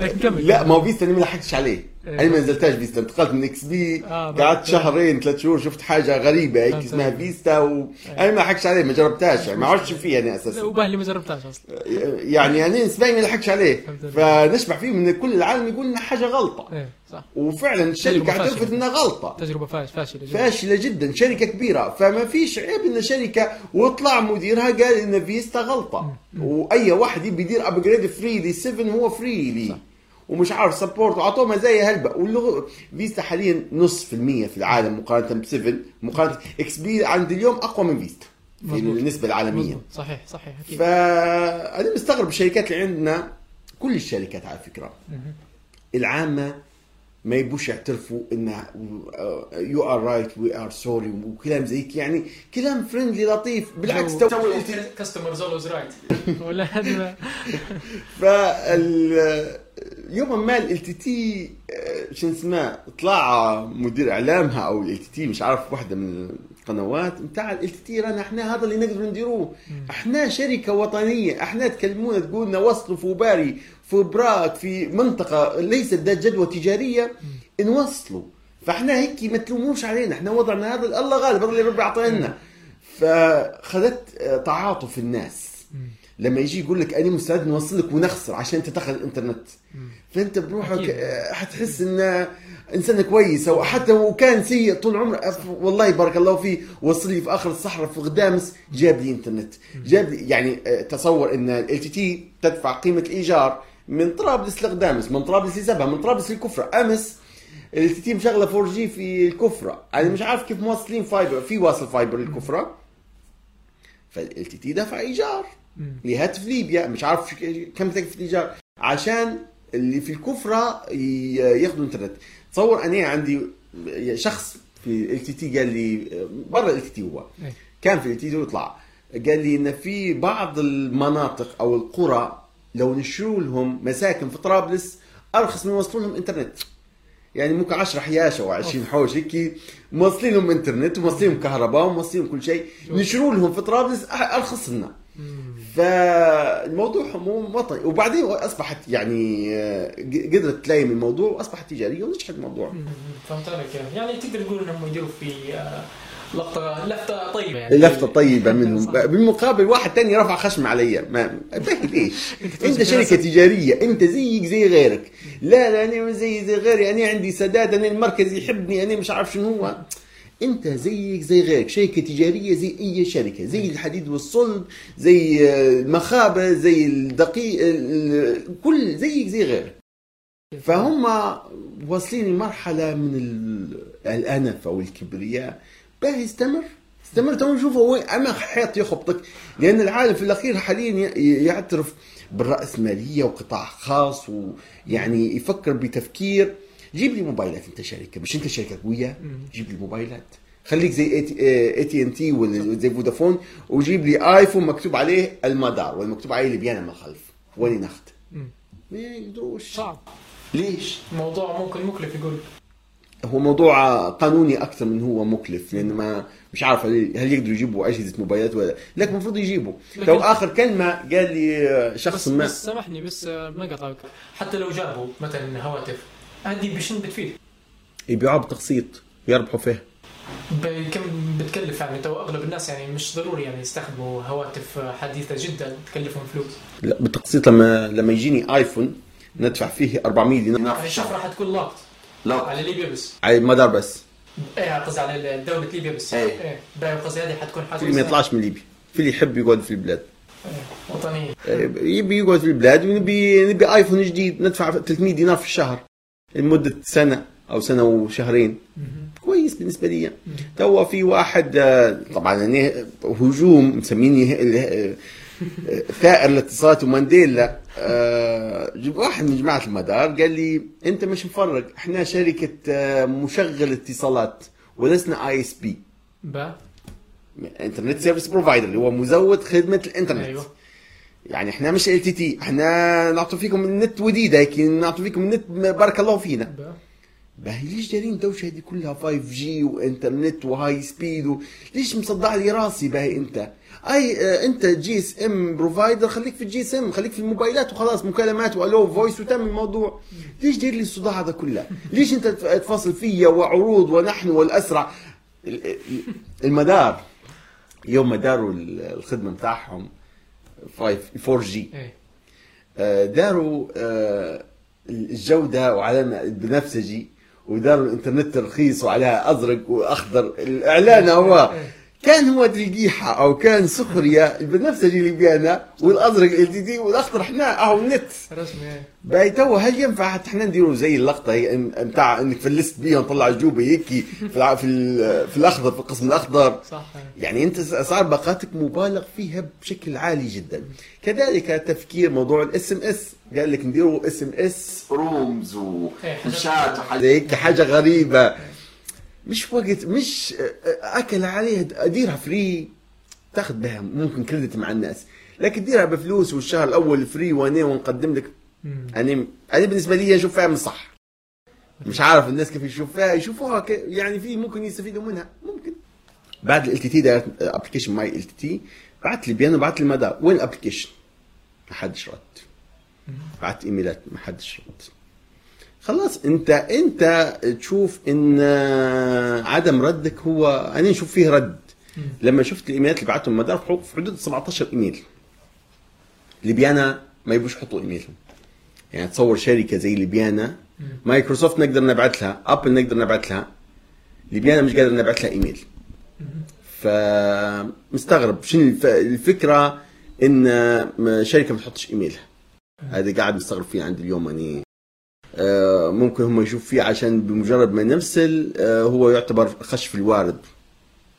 لكن كمل. لا ما هو Vista أنا ما لحقتش عليه. إيه. أنا ما نزلتهاش Vista انتقلت من XP آه، قعدت بعد- شهرين ثلاث شهور شفت حاجة غريبة هيك اسمها. Vista وأنا ما لحقتش عليه ما جربتهاش. يعني ما عرفتش فيه أنا أساسا. وباه اللي ما جربتهاش أصلا. يعني أنا نسبيا ما لحقتش عليه. فنسمع فيه من كل العالم يقول إنها حاجة غلطة. إيه صح. وفعلا الشركة. تثبت إنها غلطة. تجربة فاش فاشلة جدا. فاشلة جدا شركة كبيرة. فما فيش عيب إن شركة وطلع مديرها قال إن Vista غلطة. وأي واحد يبي يدير upgrade free لي 7 هو free لي ومش عارف support وعطوه مزايا هلبة. واللغة Vista حاليا نص في المية في العالم مقارنة ب 7 مقارنه XP عند اليوم أقوى من Vista في مظبوط. النسبة العالمية. مظبوط. صحيح صحيح أكيد. فانا مستغرب الشركات اللي عندنا كل الشركات على فكرة. العامة ما يبوش يعترفوا إن you are right we are sorry وكلام زي هيك. يعني كلام friendly لطيف. بالعكس تو customers always right ولا هذا فال يوم ما LTT شو اسمه طلع مدير إعلامها أو LTT مش عارف واحدة من القنوات نتاع LTT رانا إحنا هذا اللي نقدر نديروه. إحنا شركة وطنية إحنا تكلمونا تقولنا وصلوا في باري في براك في منطقة ليست ذات جدوى تجارية نوصلوا. فإحنا هيك ما تلوموش علينا إحنا وضعنا هذا الله غالب هذا اللي ربي اعطينا فخذت تعاطف الناس. لما يجي يقول لك أنا مستعد نوصل لك ونخسر عشان أنت تاخذ الإنترنت. فأنت بروحك حتحس انه إنسان كويس أو حتى لو كان سيء طول عمره. والله بارك الله فيه وصل لي في آخر الصحراء في غدامس جاب لي إنترنت. جاب لي يعني آه، تصور إن LTT تدفع قيمة الايجار من طرابلس لغدامس من طرابلس لسبها من طرابلس للكفره أمس LTT مشغلة 4G في الكفرة. أنا مش عارف كيف موصلين fiber في واصل fiber للكفرة. ف LTT دفع إيجار. لهاتف ليبيا مش عارف كم تكلفه الايجار عشان اللي في الكفرة ياخذوا انترنت تصور أنا عندي شخص في LTT قال لي برا LTT هو. إيه. كان في LTT ويطلع. قال لي إن في بعض المناطق أو القرى لو نشروا لهم مساكن في طرابلس أرخص من يوصلوا لهم إنترنت. يعني ممكن 10 حياش أو 20 حوش هيك موصلين لهم إنترنت وموصلين لهم كهرباء وموصلين لهم كل شيء. نشروا لهم في طرابلس أرخص لنا. فالموضوع مو وطني. وبعدين أصبحت يعني آه، قدرت تلايم الموضوع وأصبحت تجارية ونجحت الموضوع. فهمت عليك. يعني تقدر تقول انهم يديروا في آه، لقطه لفته طيبة يعني. لفته طيبة منهم. بالمقابل واحد تاني رفع خشم علي. ما باهي ليش؟ أنت شركة. تجارية أنت زيك زي غيرك. لا لا أنا زي زي غيري. أنا عندي سداد أنا المركز يحبني أنا مش عارف شنو هو. انت زيك زي غيرك شركة تجارية زي أي شركة زي الحديد والصلب زي آه، المخابز زي الدقيق ال- كل زيك زي غيرك. فهم واصلين لمرحلة من ال- الأنف أو الكبرياء. باهي استمر استمر تو نشوف هو اما حيط يخبطك. لأن العالم في الأخير حاليا يعترف بالرأسمالية وقطاع خاص ويعني يفكر بتفكير. جيب لي موبايلات انت شركة مش انت شركة قوية جيب لي موبايلات. خليك زي اي تي ان تي ولا زي فودافون وجيب لي iPhone مكتوب عليه المدار ولا مكتوب عليه لبيانا من الخلف ولي نخت. ما يقدروش صعب. ليش؟ موضوع ممكن مكلف يقول. هو موضوع قانوني أكثر من هو مكلف لأن ما مش عارف هل يقدروا يجيبوا أجهزة موبايلات ولا لكن المفروض يجيبوا. لو آخر كلمة قال لي شخص بس, ما بس سامحني بس آه، ما قطعك. حتى لو جابوا مثلا هواتف هذه بشن بتفيد يبيعوها بتقسيط يربحوا فيها ب- كم بتكلف يعني؟ تو أغلب الناس يعني مش ضروري يعني يستخدموا هواتف حديثة جدا تكلفهم فلوس. لا بالتقسيط لما لما يجيني آيفون ندفع فيه 400 دينار. في يعني الشهر راح تكون لاقط لا على ليبيا بس. على المدار بس. إيه قصدي على دولة ليبيا بس. إيه. إيه. باقي قصدي هذه حتكون حاجة في اللي ما يطلعش من ليبيا. في اللي يحب يقعد في البلاد. إيه، وطنية. يبي يقعد في البلاد ونبي نبي آيفون جديد ندفع 300 دينار في الشهر. لمدة سنة أو سنة وشهرين. كويس بالنسبة لي تو في واحد آه، طبعا يعني هجوم مسميني آه، آه، ثائر الاتصالات ومانديلا. آه، واحد من جماعة المدار قال لي أنت مش مفرق إحنا شركة مشغل اتصالات ولسنا ISP internet service provider اللي هو مزود خدمة الإنترنت. أيوه. يعني إحنا مش LTT إحنا نعطوا فيكم النت وديدة هيك نعطوا فيكم النت بارك الله فينا. با. باهي ليش دايرين الدوشه هذه كلها 5G وإنترنت و high speed و... ليش مصدع لي راسي باهي أنت؟ أي آه أنت GSM provider خليك في ال GSM خليك في الموبايلات وخلاص مكالمات وال voice وتم الموضوع. ليش داير لي الصداع هذا كله؟ ليش أنت تفاصل فيا وعروض ونحن والأسرع؟ ال- ال- المدار. يوم ما داروا الخدمة بتاعهم 5 4 جي. إيه. آه، داروا آه، الجودة وعلى بنفسجي وداروا الإنترنت رخيص وعليها أزرق وأخضر. الإعلان هو كان هو تلقيحة أو كان سخرية البنفسجي اللي بيانا والأزرق ال دي دي والأخضر إحنا أهو النت. رسمي إيه. باهي تو هل ينفع؟ حتى إحنا نديروا زي اللقطة هي بتاع إنك فلست بيها نطلع الجوبة هيك في الع- في, ال- في الأخضر في القسم الأخضر. صح. يعني أنت اسعار باقاتك مبالغ فيها بشكل عالي جدا. كذلك تفكير موضوع ال SMS. قال لك نديروا SMS. rooms إيه، وشات وحاجة. هيك حاجة غريبة. مش وقت مش أكل عليها اديرها free تاخذ بها ممكن credit مع الناس. لكن ديرها بفلوس والشهر الأول free وأنا ونقدم لك. يعني أنا بالنسبة لي أشوف فيها من صح مش عارف الناس كيف يشوفوها يشوفوها ك... يعني في ممكن يستفيدوا منها. ممكن. بعد ال تي تي ابلكيشن ماي ال تي تي بعت لي بيانو بعت لي مدى. وين ال application ما حدش رد. بعت إيميلات ما حدش رد. خلاص انت انت تشوف ان عدم ردك هو أنا نشوف فيه رد. لما شفت الإيميلات اللي بعتهم مدار في حدود- في حدود 17 إيميل. ليبيانا ما يبوش يحطوا إيميلهم. يعني تصور شركة زي ليبيانا مايكروسوفت نقدر نبعث لها أبل نقدر نبعث لها ليبيانا مش قادر نبعث لها إيميل. فمستغرب شنو الف- الفكرة إن م- شركة ما تحطش إيميلها. هذا قاعد مستغرب فيه عندي اليوم يعني آه، ممكن هم يشوف فيه عشان بمجرد ما نرسل آه، هو يعتبر خش في الوارد.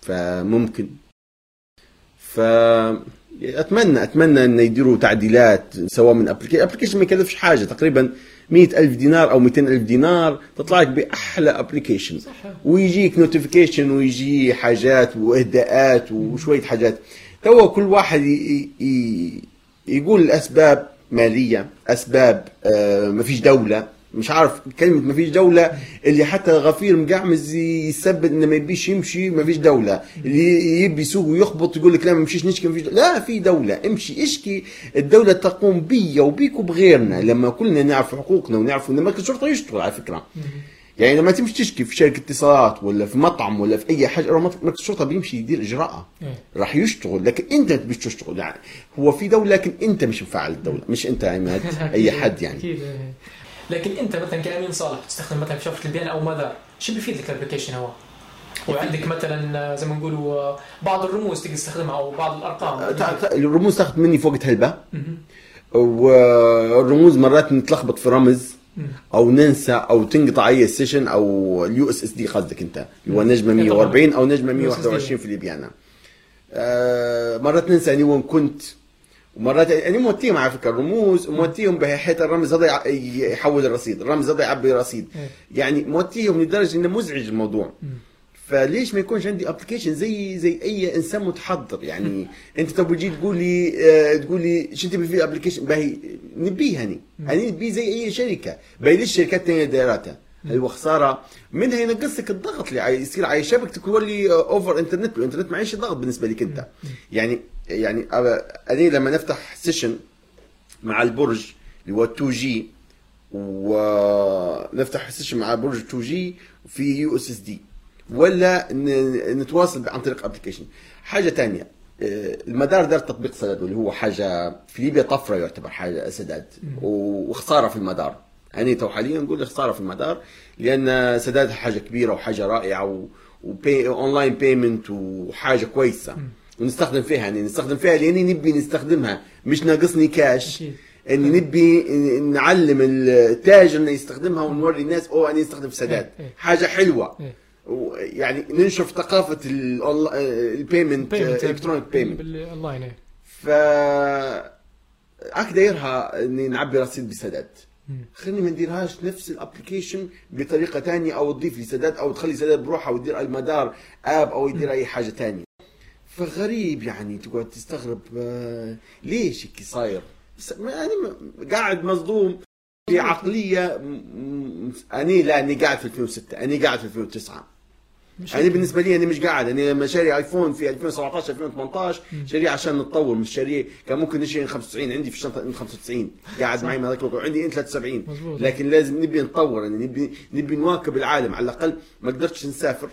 فممكن. ف أتمنى أتمنى ان يديروا تعديلات سواء من application application ما يكلفش حاجة. تقريبا مئة ألف دينار أو 200 ألف دينار تطلع لك بأحلى application. ويجيك notification ويجي حاجات وإهداءات وشوية حاجات. تو كل واحد ي- ي- يقول الأسباب مالية أسباب آه ما فيش دولة. مش عارف كلمة ما فيش دولة اللي حتى غفير مقعمز يثبت إنه ما يبيش يمشي ما فيش دولة. اللي يبي يسوق ويخبط يقول لك لا ما نمشيش نشكي ما فيش دولة. لا في دولة. امشي اشكي. الدولة تقوم بي وبيك وبغيرنا. لما كلنا نعرف حقوقنا ونعرف إن مركز الشرطة يشتغل على فكرة. يعني لما تمشي تشكي في شركة اتصالات ولا في مطعم ولا في أي حاجة مركز الشرطة بيمشي يدير اجراء إيه. راح يشتغل. لكن أنت تبيش تشتغل. يعني هو في دولة لكن أنت مش مفعل الدولة. مش أنت عماد أي حد يعني. إيه. لكن انت مثلا كأمين صالح تستخدم مثلا في شفرة ليبيانا أو ماذا؟ شو بيفيد لك ال application هو؟ وعندك مثلا زي ما نقولوا بعض الرموز تقدر تستخدمها أو بعض الأرقام. تع- الرموز تاخذ مني فوق هلبة. مهم. والرموز مرات نتلخبط في رمز. أو ننسى أو تنقطع أي session أو ال USSD قصدك أنت. اللي هو نجمة 140 أو نجمة 121 في ليبيانا. آه، مرات ننسى اني وين كنت ومرات يعني موتيهم على فكرة الرموز موتيهم بحيث الرمز هذا يحول الرصيد الرمز هذا يعبي رصيد. إيه. يعني موتيهم لدرجة إنه مزعج الموضوع. فليش ما يكونش عندي application زي زي أي إنسان متحضر؟ يعني أنت تو تجي تقول لي آه، تقول لي شو تبي في application باهي نبيه هني هني نبيه زي أي شركة. باهي ليش الشركات الثانية دايراتها؟ هو خساره منها ينقص لك الضغط اللي يصير على شبكتك تولي اوفر انترنت والإنترنت معيش ضغط بالنسبة لك أنت. يعني يعني أنا- لما نفتح session مع البرج اللي هو 2G ونفتح session مع برج 2G في USSD ولا نتواصل عن طريق application حاجة ثانية المدار دار تطبيق سداد واللي هو حاجة في ليبيا طفرة يعتبر حاجة سداد وخسارة في المدار. يعني تو حاليا نقول خسارة في المدار لأن سداد حاجة كبيرة وحاجة رائعة و وبي online payment وحاجة كويسة. ونستخدم فيها يعني نستخدم فيها لأني نبي نستخدمها مش ناقصني كاش أكيد. أني نبي نعلم التاجر انه يستخدمها ونوري الناس أوه أنا استخدم سداد إيه، إيه. حاجة حلوة إيه. يعني ننشر ثقافة ال payment. electronic payment بالأونلاين. ف هاك دايرها إني نعبي رصيد بسداد. خليني ما نديرهاش نفس ال application بطريقة تانية أو تضيف لي سداد أو تخلي سداد بروحها وتدير المدار اب أو يدير أي حاجة تانية فغريب يعني تقعد تستغرب آه، ليش هيك صاير. يعني قاعد مصدوم في عقلية أني لا أني قاعد في 2006 أني قاعد في 2009 مش أنا بالنسبة لي أنا مش قاعد أنا لما شاري آيفون في 2017 2018 شاريه عشان نتطور مش شاريه كان ممكن نشتري 95 عندي في الشنطة 95 قاعد معي من هذاك الوقت وعندي 73 مظبوط. لكن لازم نبي نتطور يعني نبي نبي نواكب العالم. على الأقل ما قدرتش نسافر.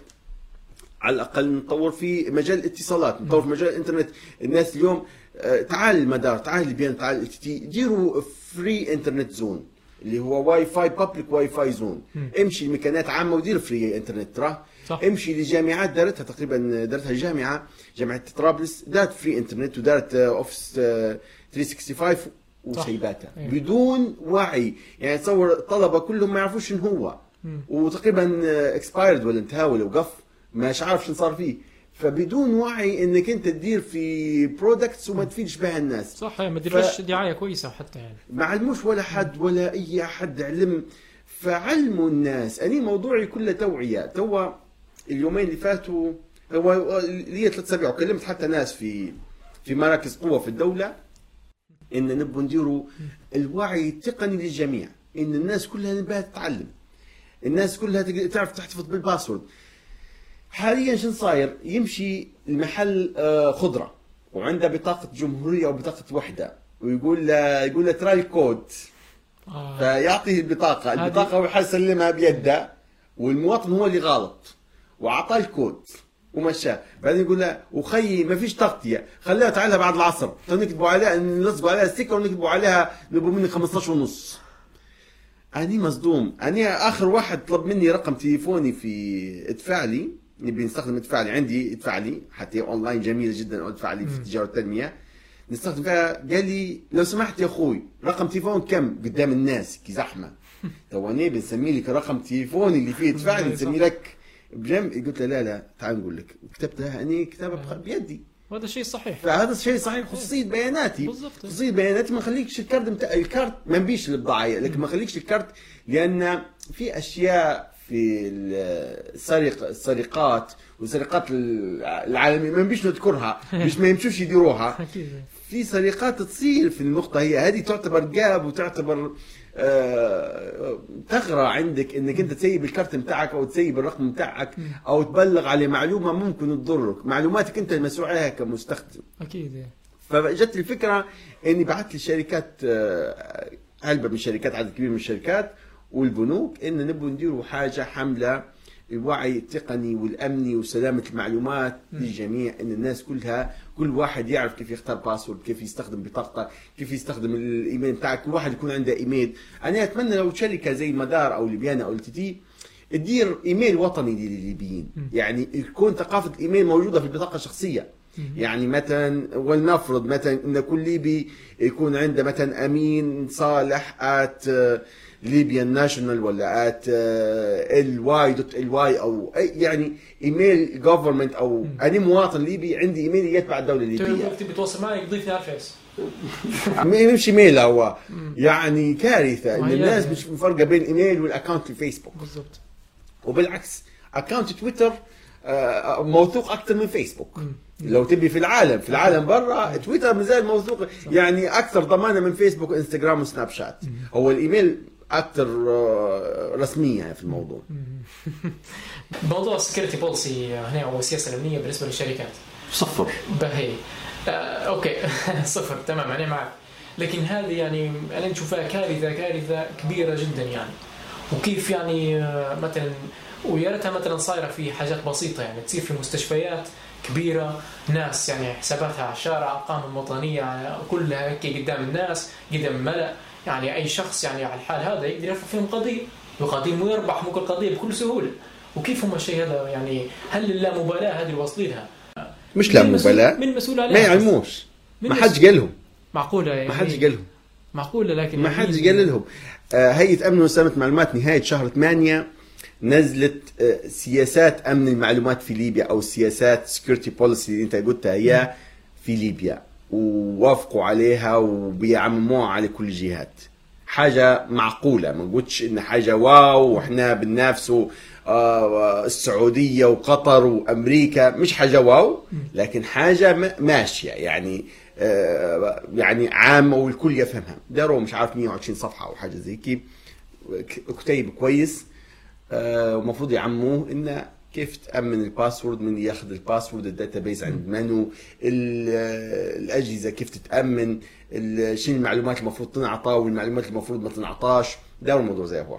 على الأقل نطور في مجال الاتصالات نطور في مجال الإنترنت. الناس اليوم آه، تعال المدار تعال ليبيانا تعال LTT ديروا free internet zone اللي هو WiFi public WiFi zone امشي لمكانات عامة ودير free internet ترى صح. امشي لجامعات دارتها تقريبا دارتها الجامعة جامعة طرابلس دارت free internet ودارت آه، Office آه، 365 وسيباتها. بدون وعي. يعني تصور الطلبة كلهم ما يعرفوش شنو هو. وتقريبا expired ولا انتهى ولا وقف. مش عارف شنو صار فيه. فبدون وعي إنك أنت تدير في products وما تفيدش بها الناس. صح ما تديرش دعاية كويسة حتى يعني. ما علموش ولا حد ولا أي حد علم. فعلموا الناس. أني موضوعي كله توعية. توا اليومين اللي فاتوا هو لي ثلاث أسابيع وكلمت حتى ناس في في مراكز قوة في الدولة إن نبغوا نديروا الوعي التقني للجميع. إن الناس كلها نبغى تتعلم الناس كلها تعرف تحتفظ بال password. حاليا شو صاير؟ يمشي المحل آه، خضرة. وعنده بطاقة جمهورية أو بطاقه وحدة. ويقول له يقول له تراي الكود آه. فيعطيه البطاقة. البطاقة هو يسلمها بيده والمواطن هو اللي غلط وأعطاه الكود. ومشاه. بعدين يقول له وخي ما فيش تغطية. خليها تعالها بعد العصر. نكتبوا عليها نلصقوا عليها sticker ونكتبوا عليها نبغى مني 15 ونص. أني مصدوم. أني آخر واحد طلب مني رقم تليفوني في ادفع لي نبي نستخدم ادفع لي عندي ادفع لي حتى اونلاين جميله جدا ادفع لي في التجارة والتنميه نستخدم فيها قال لي لو سمحت يا أخوي رقم تليفون كم؟ قدام الناس كي زحمة. تو أنا بنسمي لك رقم تليفوني اللي فيه ادفع لي نسمي لك بجنب. قلت له لا لا تعال نقول لك. كتبتها اني كتابة بخ- بيدي. وهذا شيء صحيح. فهذا الشيء صحيح خصوصية بياناتي. بالضبط. خصوصية بياناتي ما خليكش الكارت الكارت ما نبيش البضاعه لكن ما خليكش الكارت لأن في أشياء في السرق السرقات والسرقات العالمية. ما نبيش نذكرها مش ما يمشوش يديروها. في سرقات تصير في النقطة هي. هذه تعتبر جاب وتعتبر آه، ثغرة عندك إنك أنت تسيب الكارت بتاعك أو تسيب الرقم بتاعك أو تبلغ عليه معلومة ممكن تضرك. معلوماتك أنت المسؤول عليها كمستخدم. أكيد. فجت الفكرة إني بعثت للشركات آه، علبة من الشركات عدد كبير من الشركات والبنوك إن نبغوا نديروا حاجة حملة الوعي التقني والأمني وسلامة المعلومات للجميع إن الناس كلها كل واحد يعرف كيف يختار باسورد كيف يستخدم بطاقته كيف يستخدم الإيميل بتاعك كل واحد يكون عنده إيميل. أنا أتمنى لو شركة زي مدار أو ليبيانا أو التي تدير إيميل وطني للليبيين. يعني يكون ثقافة الايميل موجودة في البطاقة الشخصية. يعني مثلا ولنفرض مثلا إن كل ليبي يكون عنده مثلا أمين صالح at Libyan national ولا at LY dot LY أو أي يعني ايميل government أو أنا مواطن ليبي عندي ايميل يتبع الدولة الليبية. تبي تتواصل معي ضيفني على الفيس ما يمشي mail هو. يعني كارثة إن الناس مش مفرقه بين الايميل وال account الفيسبوك بالضبط. وبالعكس account تويتر آه، موثوق أكثر من فيسبوك لو تبي في العالم في العالم برا تويتر مازال موثوق. يعني أكثر ضمانة من فيسبوك وإنستغرام وسناب شات. هو الإيميل أكثر آه، رسمية في الموضوع. موضوع ال security policy هنا أو السياسة الأمنية بالنسبة للشركات. صفر. باهي آه، okay. صفر. تمام. أنا معك. لكن هذه يعني أنا نشوفها كارثة كارثة كبيرة جدا يعني. وكيف يعني آه، مثلا ويا ريتها مثلا صايرة في حاجات بسيطة يعني. تصير في مستشفيات كبيرة ناس يعني حساباتها على الشارع أرقام الوطنيه كلها هيك قدام الناس قدام الملأ. يعني أي شخص يعني على الحال هذا يقدر يرفع فيهم قضية. وقضيه ويربح ممكن القضية بكل سهولة. وكيف هم الشيء هذا يعني هل اللامبالاة هذه واصلينها مش لا مبالاة. من المسؤول ما عليها يعلموش. من ما حدش قال لهم معقولة يعني؟ ما حدش قال لهم معقولة لكن ما حدش قال لهم آه، هيئة أمن وسلامه المعلومات نهاية شهر 8 نزلت آه، سياسات أمن المعلومات في ليبيا أو سياسات security policy اللي أنت قلتها هي في ليبيا. ووافقوا عليها وبيعمموها على كل الجهات. حاجة معقولة ما نقولش إن حاجة wow وإحنا بننافسوا آه، السعودية وقطر وأمريكا مش حاجة wow لكن حاجة ماشية. يعني آه، يعني عامة والكل يفهمها. داروا مش عارف 120 صفحة أو حاجة زي كيف كتيب كويس آه، ومفروض يعموه انه كيف تأمن ال password من ياخذ ال password ال database عند منو ال- الأجهزة كيف تتأمن شنو المعلومات المفروض تنعطى والمعلومات المفروض ما تنعطاش. داروا الموضوع زي هو.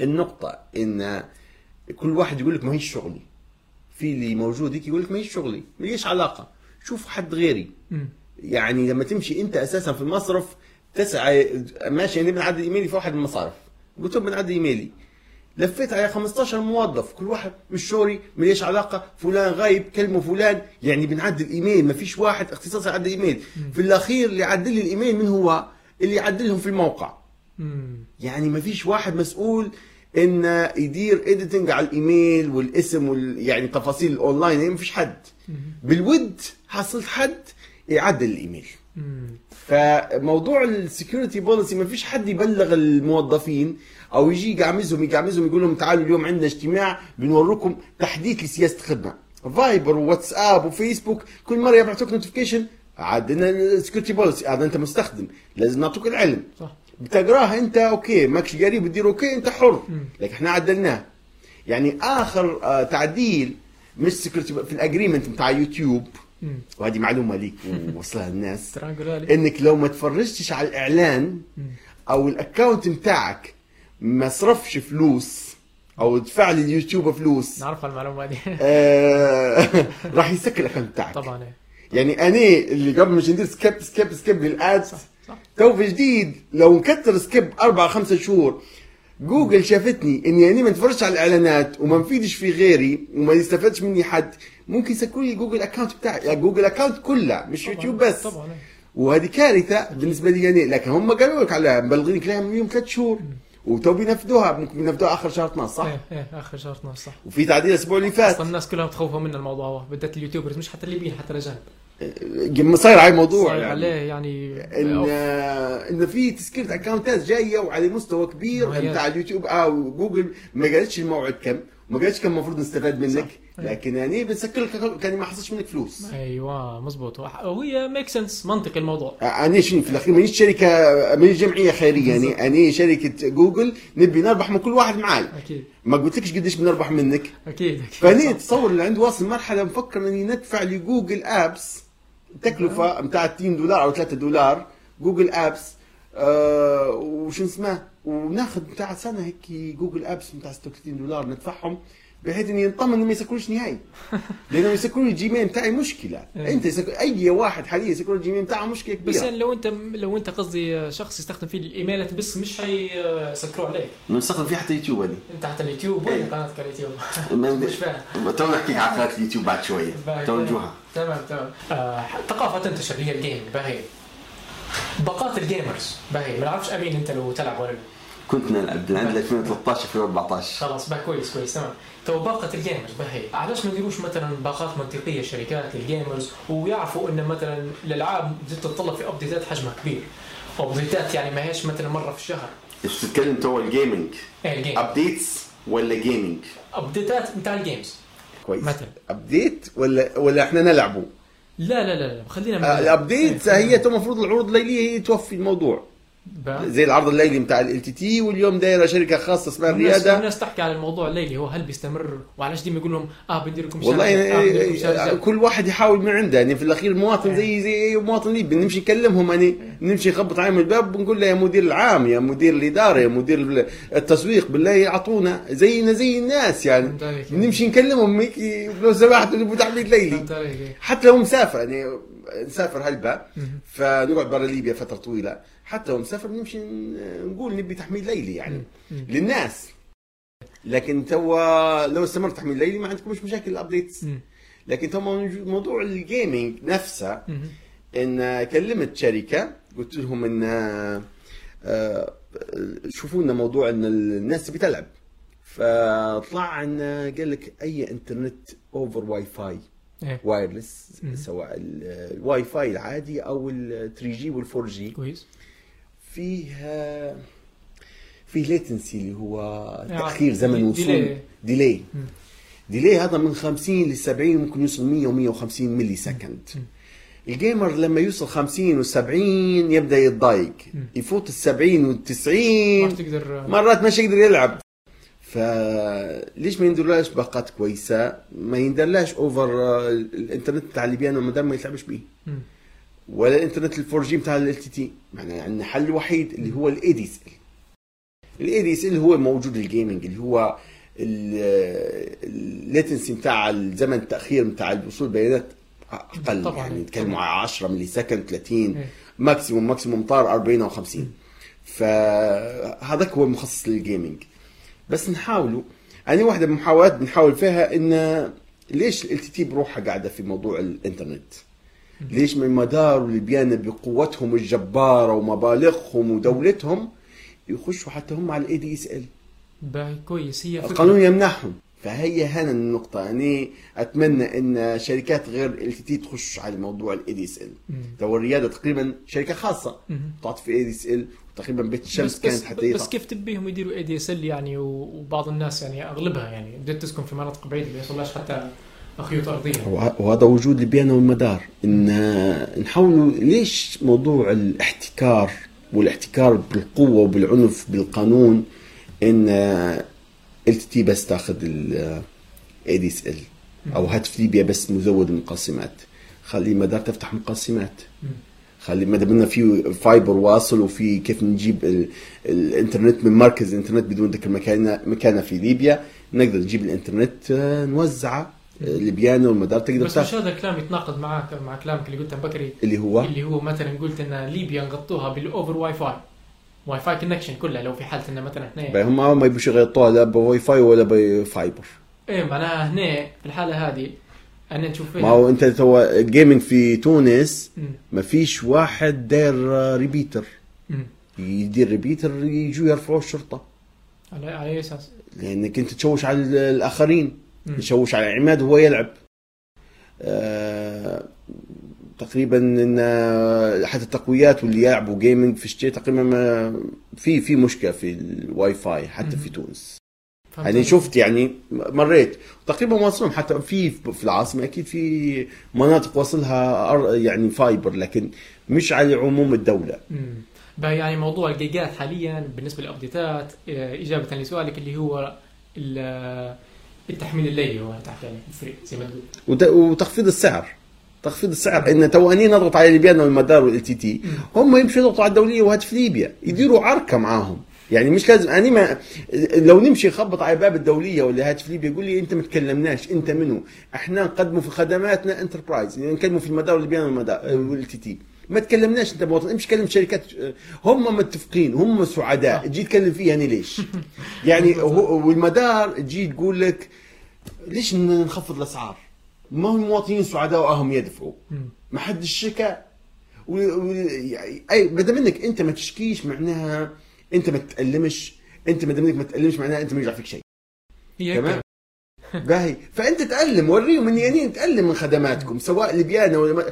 النقطة إن كل واحد يقول لك ما هي شغلي في اللي موجود هيك يقول لك ما هي شغلي ما ليش علاقة. شوف حد غيري. يعني لما تمشي أنت أساسا في المصرف تسعى ماشي يعني بنعدي إيميلي في واحد من المصارف. قلت له بنعدي إيميلي. لفيت على 15 موظف كل واحد مش شوري ماليش علاقة فلان غايب كلمه فلان. يعني بنعدل الايميل ما فيش واحد اختصاص يعدل إيميل. في الأخير اللي يعدل لي الإيميل من هو؟ اللي يعدلهم في الموقع. يعني ما فيش واحد مسؤول إن يدير editing على الإيميل والاسم وال يعني تفاصيل الأونلاين. يعني ما فيش حد. بالود حصلت حد يعدل الإيميل. فموضوع ال security policy ما فيش حد يبلغ الموظفين. أو يجي يقعمزهم يقعمزهم يقول لهم تعالوا اليوم عندنا اجتماع بنوريكم تحديث لسياسة الخدمة. فايبر وواتساب وفيسبوك كل مرة يبعثوك notification عندنا ال security policy هذا أنت مستخدم لازم نعطوك العلم. صح. بتقراها أنت okay ماكش قريب بتدير okay أنت حر. لكن إحنا عدلناه. يعني آخر آه، تعديل مش security في ال agreement بتاع يوتيوب. وهذه معلومة ليك ووصلها لي. إنك لو ما تفرجتش على الإعلان. أو ال account بتاعك ما صرفش فلوس أو دفع لليوتيوب فلوس. نعرف المعلومه دي آه راح يسكر ال account بتاعك طبعا إيه. يعني أنا اللي قبل مش ندير skip skip skip لل ad صح صح. تو في جديد لو نكتر skip أربع خمسة شهور جوجل شافتني إني أنا ما اتفرجش على الإعلانات وما نفيدش في غيري وما يستفادش مني حد ممكن يسكروا لي جوجل account بتاعي. يعني جوجل account كله مش طبعاً. يوتيوب بس. طبعا إيه. وهذه كارثة بالنسبة لي يعني لكن هم قالوا لك عليها مبلغينك لها من يوم ثلاث شهور. وتو بينفذوها ممكن بينفذوها آخر شهر 12 صح؟ إيه إيه آخر شهر 12 صح وفي تعديل الأسبوع اللي فات أصلا الناس كلها متخوفه من الموضوع هو بالذات ال YouTubers مش حتى الليبيين حتى الأجانب آه، صاير على الموضوع صاير يعني عليه يعني إن أوف. آه، إن في تسكير account ات جاية وعلى مستوى كبير. بتاع اليوتيوب أو جوجل ما قالتش الموعد كم ما قالتش كم المفروض نستفاد منك صح. لكن يعني بنسكر لك كان ما حصلش منك فلوس. أيوه مزبوط. وهي make sense منطق الموضوع. أنا شنو في الأخير مانيش شركة مانيش جمعية خيريه. يعني أنا شركة جوجل نبي نربح من كل واحد معاي. أكيد. ما قلتلكش قديش بنربح منك. أكيد أكيد. فاني. تصور اللي عنده واصل مرحلة مفكر إني ندفع لجوجل أبس تكلفة بتاع 2 دولار أو 3 دولار. جوجل أبس آه وشو اسمه وناخذ بتاع سنة هيك جوجل ابس بتاع 36 دولار ندفعهم بحيث اني نطمن ما يسكروش نهائي. لأنه يسكروا الجيميل بتاعي مشكلة. إيه. أنت يسكر أي واحد حاليا يسكر الجيميل بتاعه مشكلة بس كبيره يعني لو انت لو أنت قصدي شخص يستخدم فيه الإيميلات بس مش حيسكروا عليك. نستخدم فيه حتى يوتيوب هذه أنت حتى اليوتيوب؟ وين إيه. قناتك على اليوتيوب؟ مش فاهم. تو نحكي على قناة اليوتيوب بعد شوية. تو نجوها. تمام تمام. آه ثقافة تنتشر هي ال game باهي باقات ال gamers. باهي ما نعرفش أمين أنت لو تلعب ولا لا. كنت نلعب. من عند 2013 2014 خلاص بقى كويس كويس تمام. تو باقة ال gamers باهي. علاش ما نديروش مثلا باقات منطقية شركات لل gamers ويعرفوا إن مثلا الألعاب بتتطلب في update ات حجمها كبير؟ update ات يعني ما هيش مثلا مرة في الشهر. إيش تتكلم تو ال gaming إيه ال game updates ولا gaming update ات بتاع ال games. كويس. مثلا. update ولا ولا إحنا نلعبه؟ لا لا لا خلينا من آه، ال update إيه. هي تو المفروض العروض الليلية هي توفي الموضوع. زي العرض الليلي بتاع LTT واليوم دايرة شركة خاصة اسمها الريادة. الناس تحكي على الموضوع الليلي هو هل بيستمر؟ وعلاش ديما يقول لهم آه بدي لكم والله يعني آه شهر آه،. كل واحد يحاول من عنده. يعني في الأخير المواطن زي زي أي مواطن ليبي نمشي نكلمهم يعني نمشي نخبط عليهم الباب ونقول له يا مدير العام يا مدير الإدارة يا مدير التسويق بالله اعطونا زينا زي الناس يعني. نمشي نكلمهم لو سمحتوا نبغوا تعميد ليلي. إيه. حتى لو مسافر يعني نسافر هلبة. مهم. فنقعد برا ليبيا فترة طويلة. حتى لو نمشي نقول نبي تحميل ليلي يعني. للناس لكن توا لو استمر تحميل ليلي ما عندكمش مشاكل الابديتس. لكن توا موضوع ال gaming نفسه. إن كلمت شركة قلت لهم إن آه، شوفوا لنا موضوع إن الناس تبي تلعب فطلع إن قال لك أي internet over WiFi wireless. سواء ال- الواي فاي العادي أو ال 3 جي وال 4 جي كويس فيه في latency اللي هو يعني تأخير زمن وصول. delay. delay هذا من 50 ل 70 ممكن يوصل 100 و 150 millisecond. ال gamer لما يوصل 50 و70 يبدأ يتضايق. يفوت ال 70 وال 90 ما تقدر مرات مش يقدر يلعب. فليش ما يندرلاش باقات كويسة؟ ما يندرلاش offer الانترنت بتاع ليبيانا وما ما يلعبش بيه. ولا الانترنت ال 4G بتاع LTT معناها عندنا حل وحيد اللي هو ال ADSL ال ADSL هو موجود ال gaming اللي هو ال latency بتاع الزمن التأخير بتاع الوصول البيانات أقل. طبعاً. يعني نتكلم على 10 ملي سكند 30 إيه. maximum maximum طار 40 أو 50 فهذاك هو مخصص لل gaming بس نحاولوا يعني واحدة من المحاولات بنحاول فيها إن ليش LTT بروحها قاعدة في موضوع الانترنت ليش من مدار ليبيانا بقوتهم الجبارة ومبالغهم ودولتهم يخشوا حتى هم على ال ADSL كويس هي فكرة. القانون يمنعهم فهي هنا النقطة يعني أتمنى أن شركات غير LTT تخش على موضوع ال ADSL. تو الريادة تقريبا شركة خاصة. تعطي في ADSL وتقريبا بيت الشمس بس كانت بس, حتى بس. كيف تبيهم يديروا ADSL يعني وبعض الناس يعني أغلبها يعني بدأت تسكن في مناطق بعيدة ما يوصلهاش حتى خيوط ارضيه وه- وهذا وجود ليبيانا والمدار. إن نحاولوا ليش موضوع الاحتكار والاحتكار بالقوة وبالعنف بالقانون إن LTT بس تاخذ ال ADSL أو هاتف ليبيا بس مزود مقسمات خلي مدار تفتح مقسمات. خلي ما دام في fiber واصل وفي كيف نجيب ال... الإنترنت من مركز الإنترنت بدون ذكر مكانه مكانه في ليبيا نقدر نجيب الإنترنت آه، نوزعه. ليبيانا والمدار تقدر بس مش هذا الكلام يتناقض معك مع كلامك اللي قلته بكري اللي هو اللي هو مثلا قلت إن ليبيا نغطوها بال over WiFi WiFi connection كلها لو في حالة إن مثلا إحنا هم ما يبوش يغطوها لا بواي فاي ولا ب fiber إيه معناها هنا في الحالة هذه ان نشوف ما هو أنت تو gaming في تونس. ما فيش واحد داير repeater. يدير repeater يجوا يرفعوا الشرطة على أي أساس؟ لأنك أنت تشوش على ال- الآخرين. يشوش على عماد وهو يلعب. آه تقريبا إن حتى التقويات واللي يلعبوا gaming في الشتاء تقريبا ما في في مشكلة في الواي فاي حتى في تونس. يعني. شفت يعني مريت. تقريبا واصلهم حتى في في العاصمة أكيد في مناطق واصلها يعني fiber لكن مش على عموم الدولة. يعني موضوع الجيجات حاليا بالنسبة لل updateات آه، إجابة لسؤالك اللي هو التحميل الليلي هو تحت يعني ال free زي ما تقول. وت- وتخفيض السعر. تخفيض السعر إن تو أني نضغط على ليبيانا والمدار وال LTT. هم يمشوا يضغطوا على الدولية وهاتف ليبيا. يديروا عركة معاهم. يعني مش لازم أني ما لو نمشي نخبط على باب الدولية ولا هاتف ليبيا يقول لي أنت ما تكلمناش أنت منو؟ إحنا نقدموا في خدماتنا enterprise يعني نكلموا في المدار وليبيانا والمدار وال LTT. ما تكلمناش انت مواطن امشي كلم شركات هم متفقين هم سعداء. تجي تكلم فيه يعني ليش؟ يعني والمدار تجي تقول لك ليش نخفض الأسعار؟ ما هم المواطنين سعداء وهم يدفعوا. ما حدش شكى و... و... أي ما دام إنك أنت ما تشكيش معناها أنت ما تتالمش أنت ما دام إنك ما تتالمش معناها أنت ما يرجع فيك شيء. تمام؟ باهي فأنت تألم وريهم اني اني نتالم من خدماتكم سواء لبيانا ولا ما...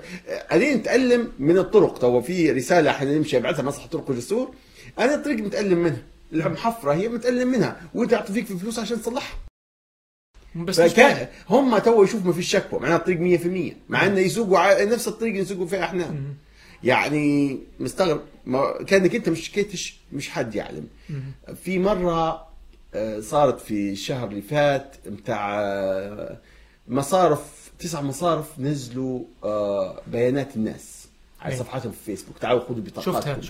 اني نتالم من الطرق. تو في رسالة إحنا نمشي ابعثها مصلحه طرق والجسور أنا الطريق متألم منها المحفره هي متألم منها وانت يعطي فيك في فلوس عشان تصلحها. بس هم تو يشوفوا ما فيش شكوى معناها الطريق 100% مع انه يسوقوا ع- نفس الطريق اللي يسوقوا فيها إحنا. مم. يعني مستغرب ما كأنك أنت مش شكيتش مش حد يعلم. مم. في مرة صارت في الشهر اللي فات بتاع آه، مصارف تسع مصارف نزلوا آه، بيانات الناس على أي. صفحاتهم في فيسبوك. تعالوا خذوا شفتها. بطاقاتكم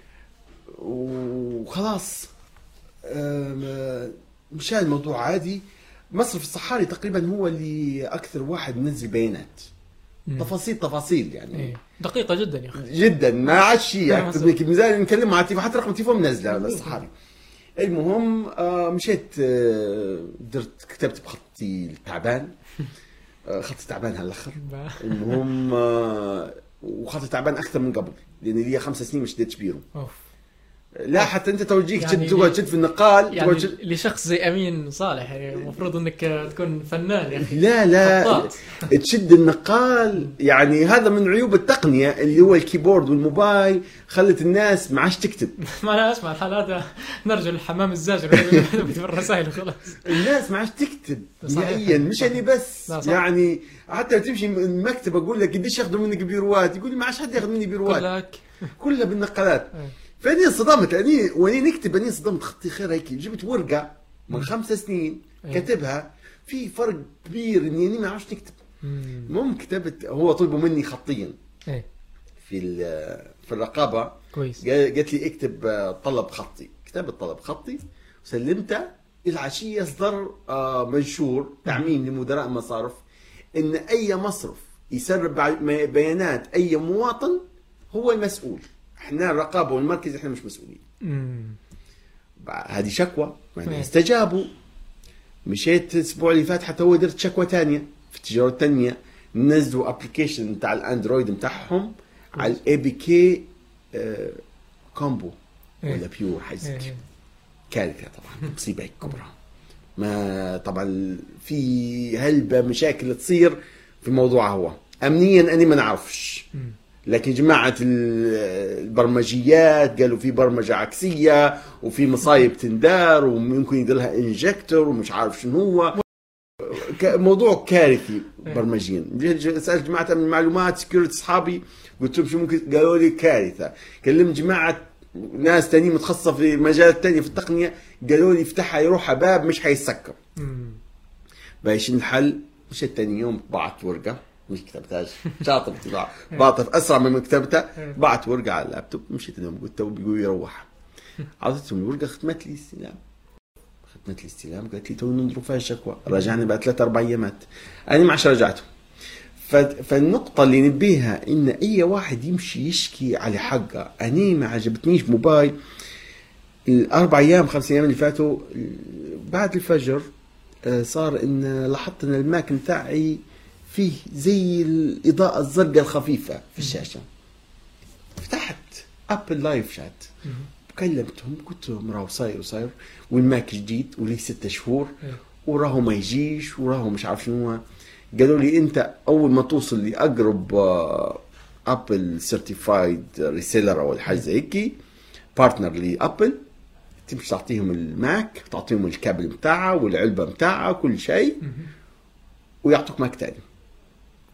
وخلاص مشان الموضوع عادي. مصرف الصحاري تقريبا هو اللي أكثر واحد منزل بيانات. مم. تفاصيل تفاصيل يعني. إيه. دقيقة جدا يا أخي. جدا ما عادش ميزان نكلم على التليفون حتى رقم التليفون منزله الصحاري. المهم آه مشيت آه درت كتبت بخطي التعبان. آه خطي تعبان هالاخر. المهم وخطي تعبان أكثر من قبل لأن لي خمس سنين ما شديتش بيرو أوف. لا حتى أنت توجيك يعني يعني تقعد تشد في النقال يعني تشد لشخص زي أمين صالح يعني المفروض إنك تكون فنان يا أخي لا لا خطاط. تشد النقال يعني هذا من عيوب التقنية اللي هو الكيبورد والموبايل خلت الناس ما عادش تكتب ما أنا اسمع الحال هذا نرجع للحمام الزاجر في الرسائل وخلاص الناس ما عادش تكتب. نهائيا مش أنا بس لا، صح. يعني حتى تمشي من المكتب أقول لك قديش ياخذوا منك بيروات يقول لي ما عادش حد ياخذ مني بيروات كلها بالنقالات إيه. فاني انصدمت اني واني نكتب اني انصدمت خطي خير هيك. جبت ورقة من خمس سنين إيه. كاتبها. في فرق كبير. اني اني ما عادش نكتب. المهم كتبت هو طلبوا مني خطيا. إيه. في في الرقابة. كويس. قال- قالت لي اكتب آه، طلب خطي. كتبت طلب خطي. وسلمته العشية اصدر آه، منشور تعميم لمدراء المصارف إن أي مصرف يسرب بيانات أي مواطن هو المسؤول. إحنا الرقابة والمركز إحنا مش مسؤولين. هذه شكوى. يعني. استجابوا. مشيت الأسبوع اللي فات حتى هو درت شكوى ثانية في التجارة التنمية. نزلوا application بتاع الأندرويد بتاعهم على ال APK Combo. ولا Pure حاجة. كارثة طبعا مصيبة كبرى. ما طبعا في هلبة مشاكل تصير في الموضوع هو. امنيا اني ما نعرفش. لكن جماعة ال- البرمجيات قالوا في برمجة عكسية وفي مصايب تندار وممكن يدير لها injector ومش عارف شنو هو. موضوع كارثي برمجيا. سألت جماعة من المعلومات security أصحابي قلت لهم شو ممكن قالوا لي كارثة. كلمت جماعة ناس تانيين متخصصة في مجالات تانية في التقنية قالوا لي افتحها يروح باب مش حيسكر. مم. بايش الحل مشيت تاني يوم بعت ورقة. مش كتبتهاش شاطر طلع بعطف أسرع من كتبتها بعت ورقة على اللابتوب مشيت اليوم قلت بيقول يروح. عطيتهم الورقه ختمت لي استلام. ختمت لي استلام قالت لي تو ننظروا فيها الشكوى رجعني بعد ثلاث أربع أيامات. أنا ما عادش رجعته ف- فالنقطة اللي نبيها إن أي واحد يمشي يشكي على حقه أنا ما عجبتنيش موبايل. الأربع أيام خمس أيام اللي فاتوا بعد الفجر آه، صار إن لاحظت إن ال Mac بتاعي فيه زي الإضاءة الزرقاء الخفيفة في الشاشة فتحت Apple live chat. كلمتهم قلت لهم راهو صاير وصاير وال Mac جديد وليه ستة شهور إيه. وراهو ما يجيش وراهو مش عارف شنو. قالوا لي أنت أول ما توصل لأقرب Apple certified reseller أو حاجة زي هيك partner ل Apple تمشي تعطيهم ال Mac تعطيهم الكابل بتاعها والعلبة بتاعها كل شيء. ويعطوك Mac تاني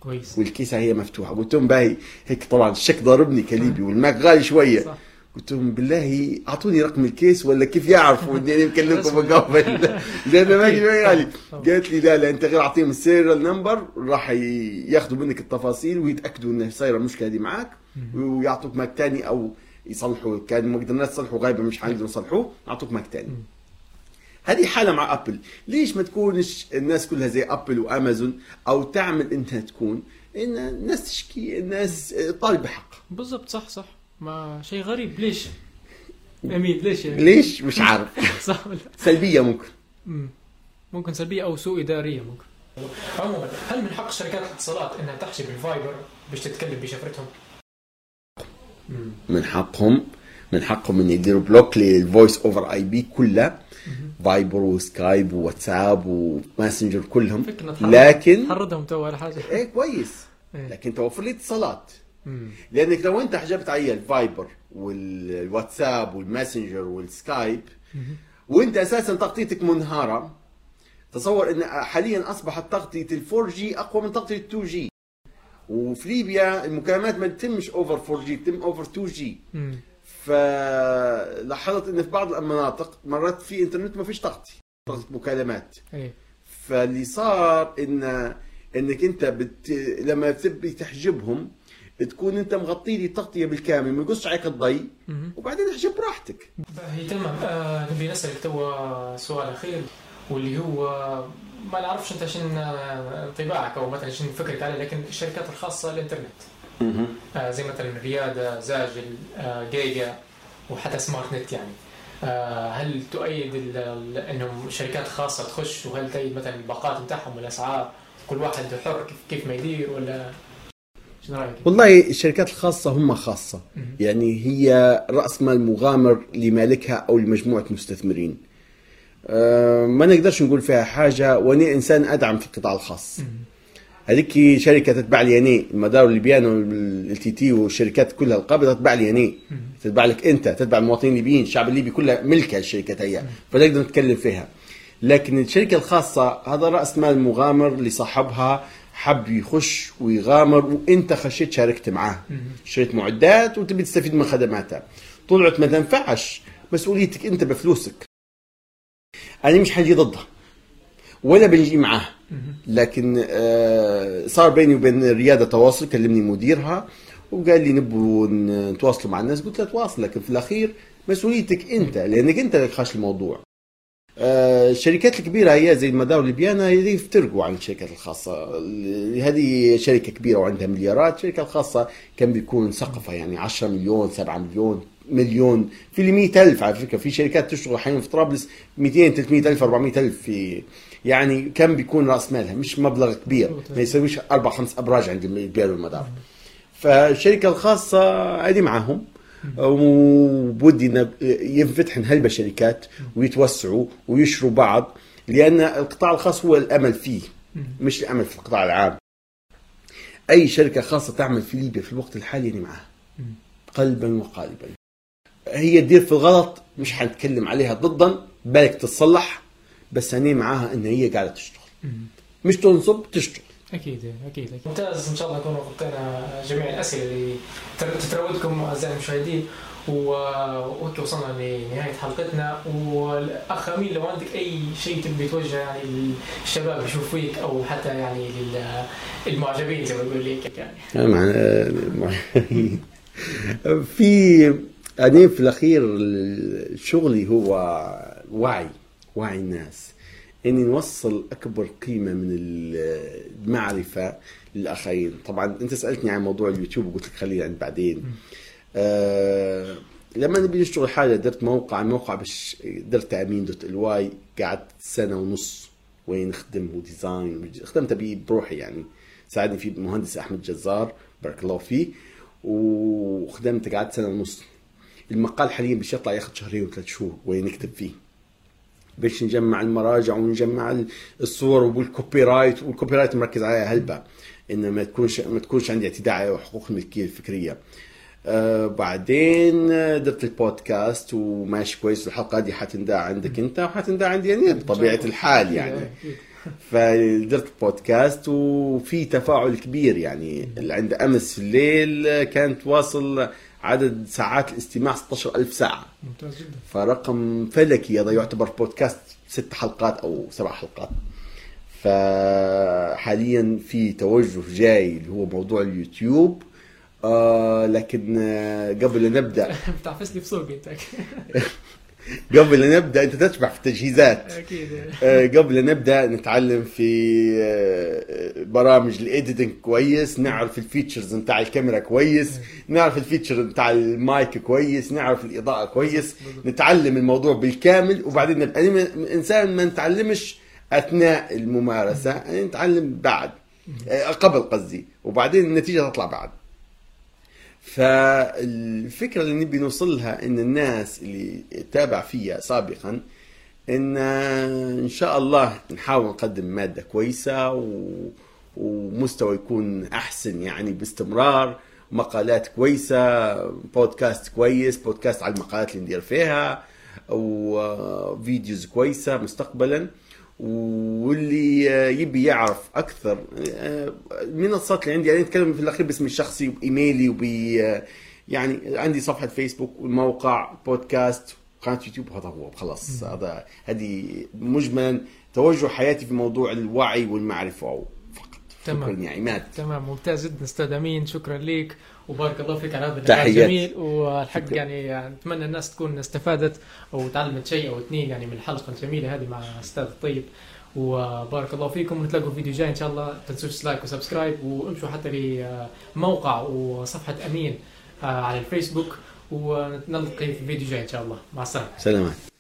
كويس. وال case هي مفتوحة. قلت لهم باهي هيك طبعا الشك ضاربني كليبي وال Mac غالي شوية. صح. قلت لهم بالله أعطوني رقم ال case ولا كيف يعرفوا إني أنا مكلمكم من قبل لأن الماك غالي قالت لي لا لا أنت غير أعطيهم ال serial number راح ياخذوا منك التفاصيل ويتأكدوا إن صايرة المشكلة دي معك ويعطوك Mac تاني أو يصلحوا. كان ما قدرناش نصلحوا غايبه مش حنقدر نصلحوه اعطوك Mac تاني. هذه حالة مع Apple ليش ما تكونش الناس كلها زي Apple و Amazon أو تعمل إنها تكون؟ إن الناس تشكي الناس طالبة حق. بالضبط صح صح. ما شيء غريب. ليش؟ أمين ليش يعني؟ ليش؟ مش عارف. صح. ولا سلبية ممكن. مم. ممكن سلبية أو سوء إدارية ممكن. عموما هل من حق شركات الاتصالات إنها تحجب ال Viber باش تتكلم بشفرتهم؟ من حقهم من حقهم إن يديروا block لل voice over IP كلها. Viber و Skype و WhatsApp و Messenger كلهم لكن تحرضهم تو على حاجة إيه كويس إيه. لكن توفر لي اتصالات. لأنك لو أنت حجبت علي الفايبر والواتساب والماسنجر والسكايب. وأنت أساسا تغطيتك منهارة تصور إن حاليا أصبحت تغطية ال four G أقوى من تغطية 2 G وفي ليبيا المكالمات ما تتمش over 4 G تتم over 2 G. فلاحظت إن في بعض المناطق مرات في إنترنت ما فيش تغطي تغطي مكالمات. إيه. فاللي صار ان إنك أنت بت... لما تبي تحجبهم تكون أنت مغطي لي التغطيه بالكامل ما يقصش عليك الضي. وبعدين احجب براحتك هي تمام. آه نبي نسألك توا سؤال أخير واللي هو ما نعرفش أنت شن آه، انطباعك أو مثلا شن فكرك عليه لكن الشركات الخاصة الإنترنت. آه زي مثلا ريادة زاجل آه جيجا وحتى Smart Net يعني. آه هل تؤيد إنهم شركات خاصة تخش؟ وهل تؤيد مثلا الباقات بتاعهم والأسعار؟ كل واحد حر كيف, كيف ما يدير ولا شنو رأيك؟ والله الشركات الخاصة هم خاصة. يعني هي رأس مال مغامر لمالكها أو لمجموعة مستثمرين. أه ما نقدرش نقول فيها حاجة وأنا إنسان أدعم في القطاع الخاص. هذيك شركة تتبع لي أنا المدار الليبيان وال LTT والشركات كلها القابضة تتبع لي أنا تتبع لك أنت تتبع المواطنين الليبيين الشعب الليبي كله ملك هالشركات هي. فنقدر نتكلم فيها. لكن الشركة الخاصة هذا رأس مال مغامر لصاحبها حب يخش ويغامر وأنت خشيت شاركت معاه. شريت معدات وتبي تستفيد من خدماتها. طلعت ما تنفعش مسؤوليتك أنت بفلوسك. أنا مش حاجي ضدها. ولا بنجي معاه. لكن آه، صار بيني وبين الرياده تواصل كلمني مديرها وقال لي نبوا نتواصلوا مع الناس. قلت له تواصل لكن في الأخير مسؤوليتك أنت لأنك أنت اللي خاش الموضوع. آه، الشركات الكبيرة هي زي المدار الليبيانا هذه يفترقوا عن الشركات الخاصة. هذه شركة كبيرة وعندها مليارات. الشركة الخاصة كان بيكون سقفها يعني 10 مليون 7 مليون مليون. في ال 100000 على فكرة. في شركات تشتغل حاليا في طرابلس 200 300 ألف 400 ألف في يعني كم بيكون راس مالها؟ مش مبلغ كبير ما يسويش أربع خمس أبراج عند البيع والمدار فالشركة الخاصة ادي معاهم. وبودي إن ينفتحن هلبة شركات ويتوسعوا ويشروا بعض لأن القطاع الخاص هو الأمل فيه مش الأمل في القطاع العام. أي شركة خاصة تعمل في ليبيا في الوقت الحالي أنا معها قلبا وقالبا. هي تدير في الغلط مش حنتكلم عليها ضدا بالك تتصلح. بس أنا معاها إن هي قاعدة تشتغل. مش تنصب تشتغل. أكيد أكيد ممتاز إن شاء الله نكون غطينا جميع الأسئلة اللي تتراودكم أعزائي المشاهدين. وهيك وصلنا لنهاية حلقتنا. والاخ امين لو عندك أي شيء تبي توجهه يعني للشباب يشوفوا فيك أو حتى يعني للمعجبين زي ما بيقول لك يعني. في أنا في الأخير شغلي هو وعي. وعي الناس. إني نوصل أكبر قيمة من المعرفة للآخرين. طبعا أنت سألتني عن موضوع اليوتيوب وقلت لك خليه عند بعدين. آه لما نبي نشتغل حاجة درت موقع موقع بش درت امين dot ly قعدت سنة ونص وين نخدم و design خدمت بيه بروحي يعني. ساعدني فيه المهندس أحمد جزار بارك الله فيه وخدمت قعدت سنة ونص. المقال حاليا بش يطلع ياخذ شهرين وثلاث شهور وين نكتب فيه. باش نجمع المراجع ونجمع الصور وال copyright وال copyright مركز عليها هلبة. إنه ما تكونش ما تكونش عندي اعتداء على حقوق الملكيه الفكرية. آه بعدين درت البودكاست وماشي كويس. الحلقة دي حتنداع عندك أنت وحتنداع عندي أنا بطبيعة الحال يعني. فدرت بودكاست وفي تفاعل كبير يعني. عند أمس في الليل كانت واصل عدد ساعات الاستماع 16000 ساعة. ممتاز جدا. فرقم فلكي هذا يعتبر بودكاست ست حلقات أو سبع حلقات. فحاليا في توجه جاي اللي هو موضوع اليوتيوب. آه لكن آه قبل نبدأ. بتعفسني بسوقي أنت قبل لا نبدأ أنت تشبع في التجهيزات. أكيد. آه، قبل لا نبدأ نتعلم في آه، برامج ال editing كويس نعرف ال features نتاع الكاميرا كويس نعرف ال feature نتاع المايك كويس نعرف الإضاءة كويس نتعلم الموضوع بالكامل وبعدين أنا انسان ما نتعلمش أثناء الممارسة أنا نتعلم بعد. آه، قبل قصدي. وبعدين النتيجة تطلع بعد. فالفكرة اللي نبي نوصلها إن الناس اللي تابع فيها سابقا إن إن شاء الله نحاول نقدم مادة كويسة و... ومستوى يكون أحسن يعني باستمرار مقالات كويسة بودكاست كويس بودكاست على المقالات اللي ندير فيها وفيديوز كويسة مستقبلا. واللي يبي يعرف أكثر المنصات اللي عندي يعني أتكلم في الأخير باسمي الشخصي وبايميلي وب يعني عندي صفحة فيسبوك والموقع بودكاست قناه يوتيوب هذا هو خلاص. هذا هذه مجملا توجه حياتي في موضوع الوعي والمعرفة. تمام. شكرا يا عماد. تمام ممتاز جدا. أستاذ أمين شكرا لك. وبارك الله فيك على هذا اللقاء. الجميل. والحق يعني نتمنى الناس تكون استفادت أو تعلمت شيء أو اثنين يعني من الحلقة الجميلة هذه مع أستاذ الطيب. وبارك الله فيكم. ونتلاقوا في فيديو جاي إن شاء الله. تنسوش like و subscribe. وامشوا حتى لموقع وصفحة أمين آه، على الفيسبوك. ونلقي في فيديو جاي إن شاء الله. مع السلامة. سلامات.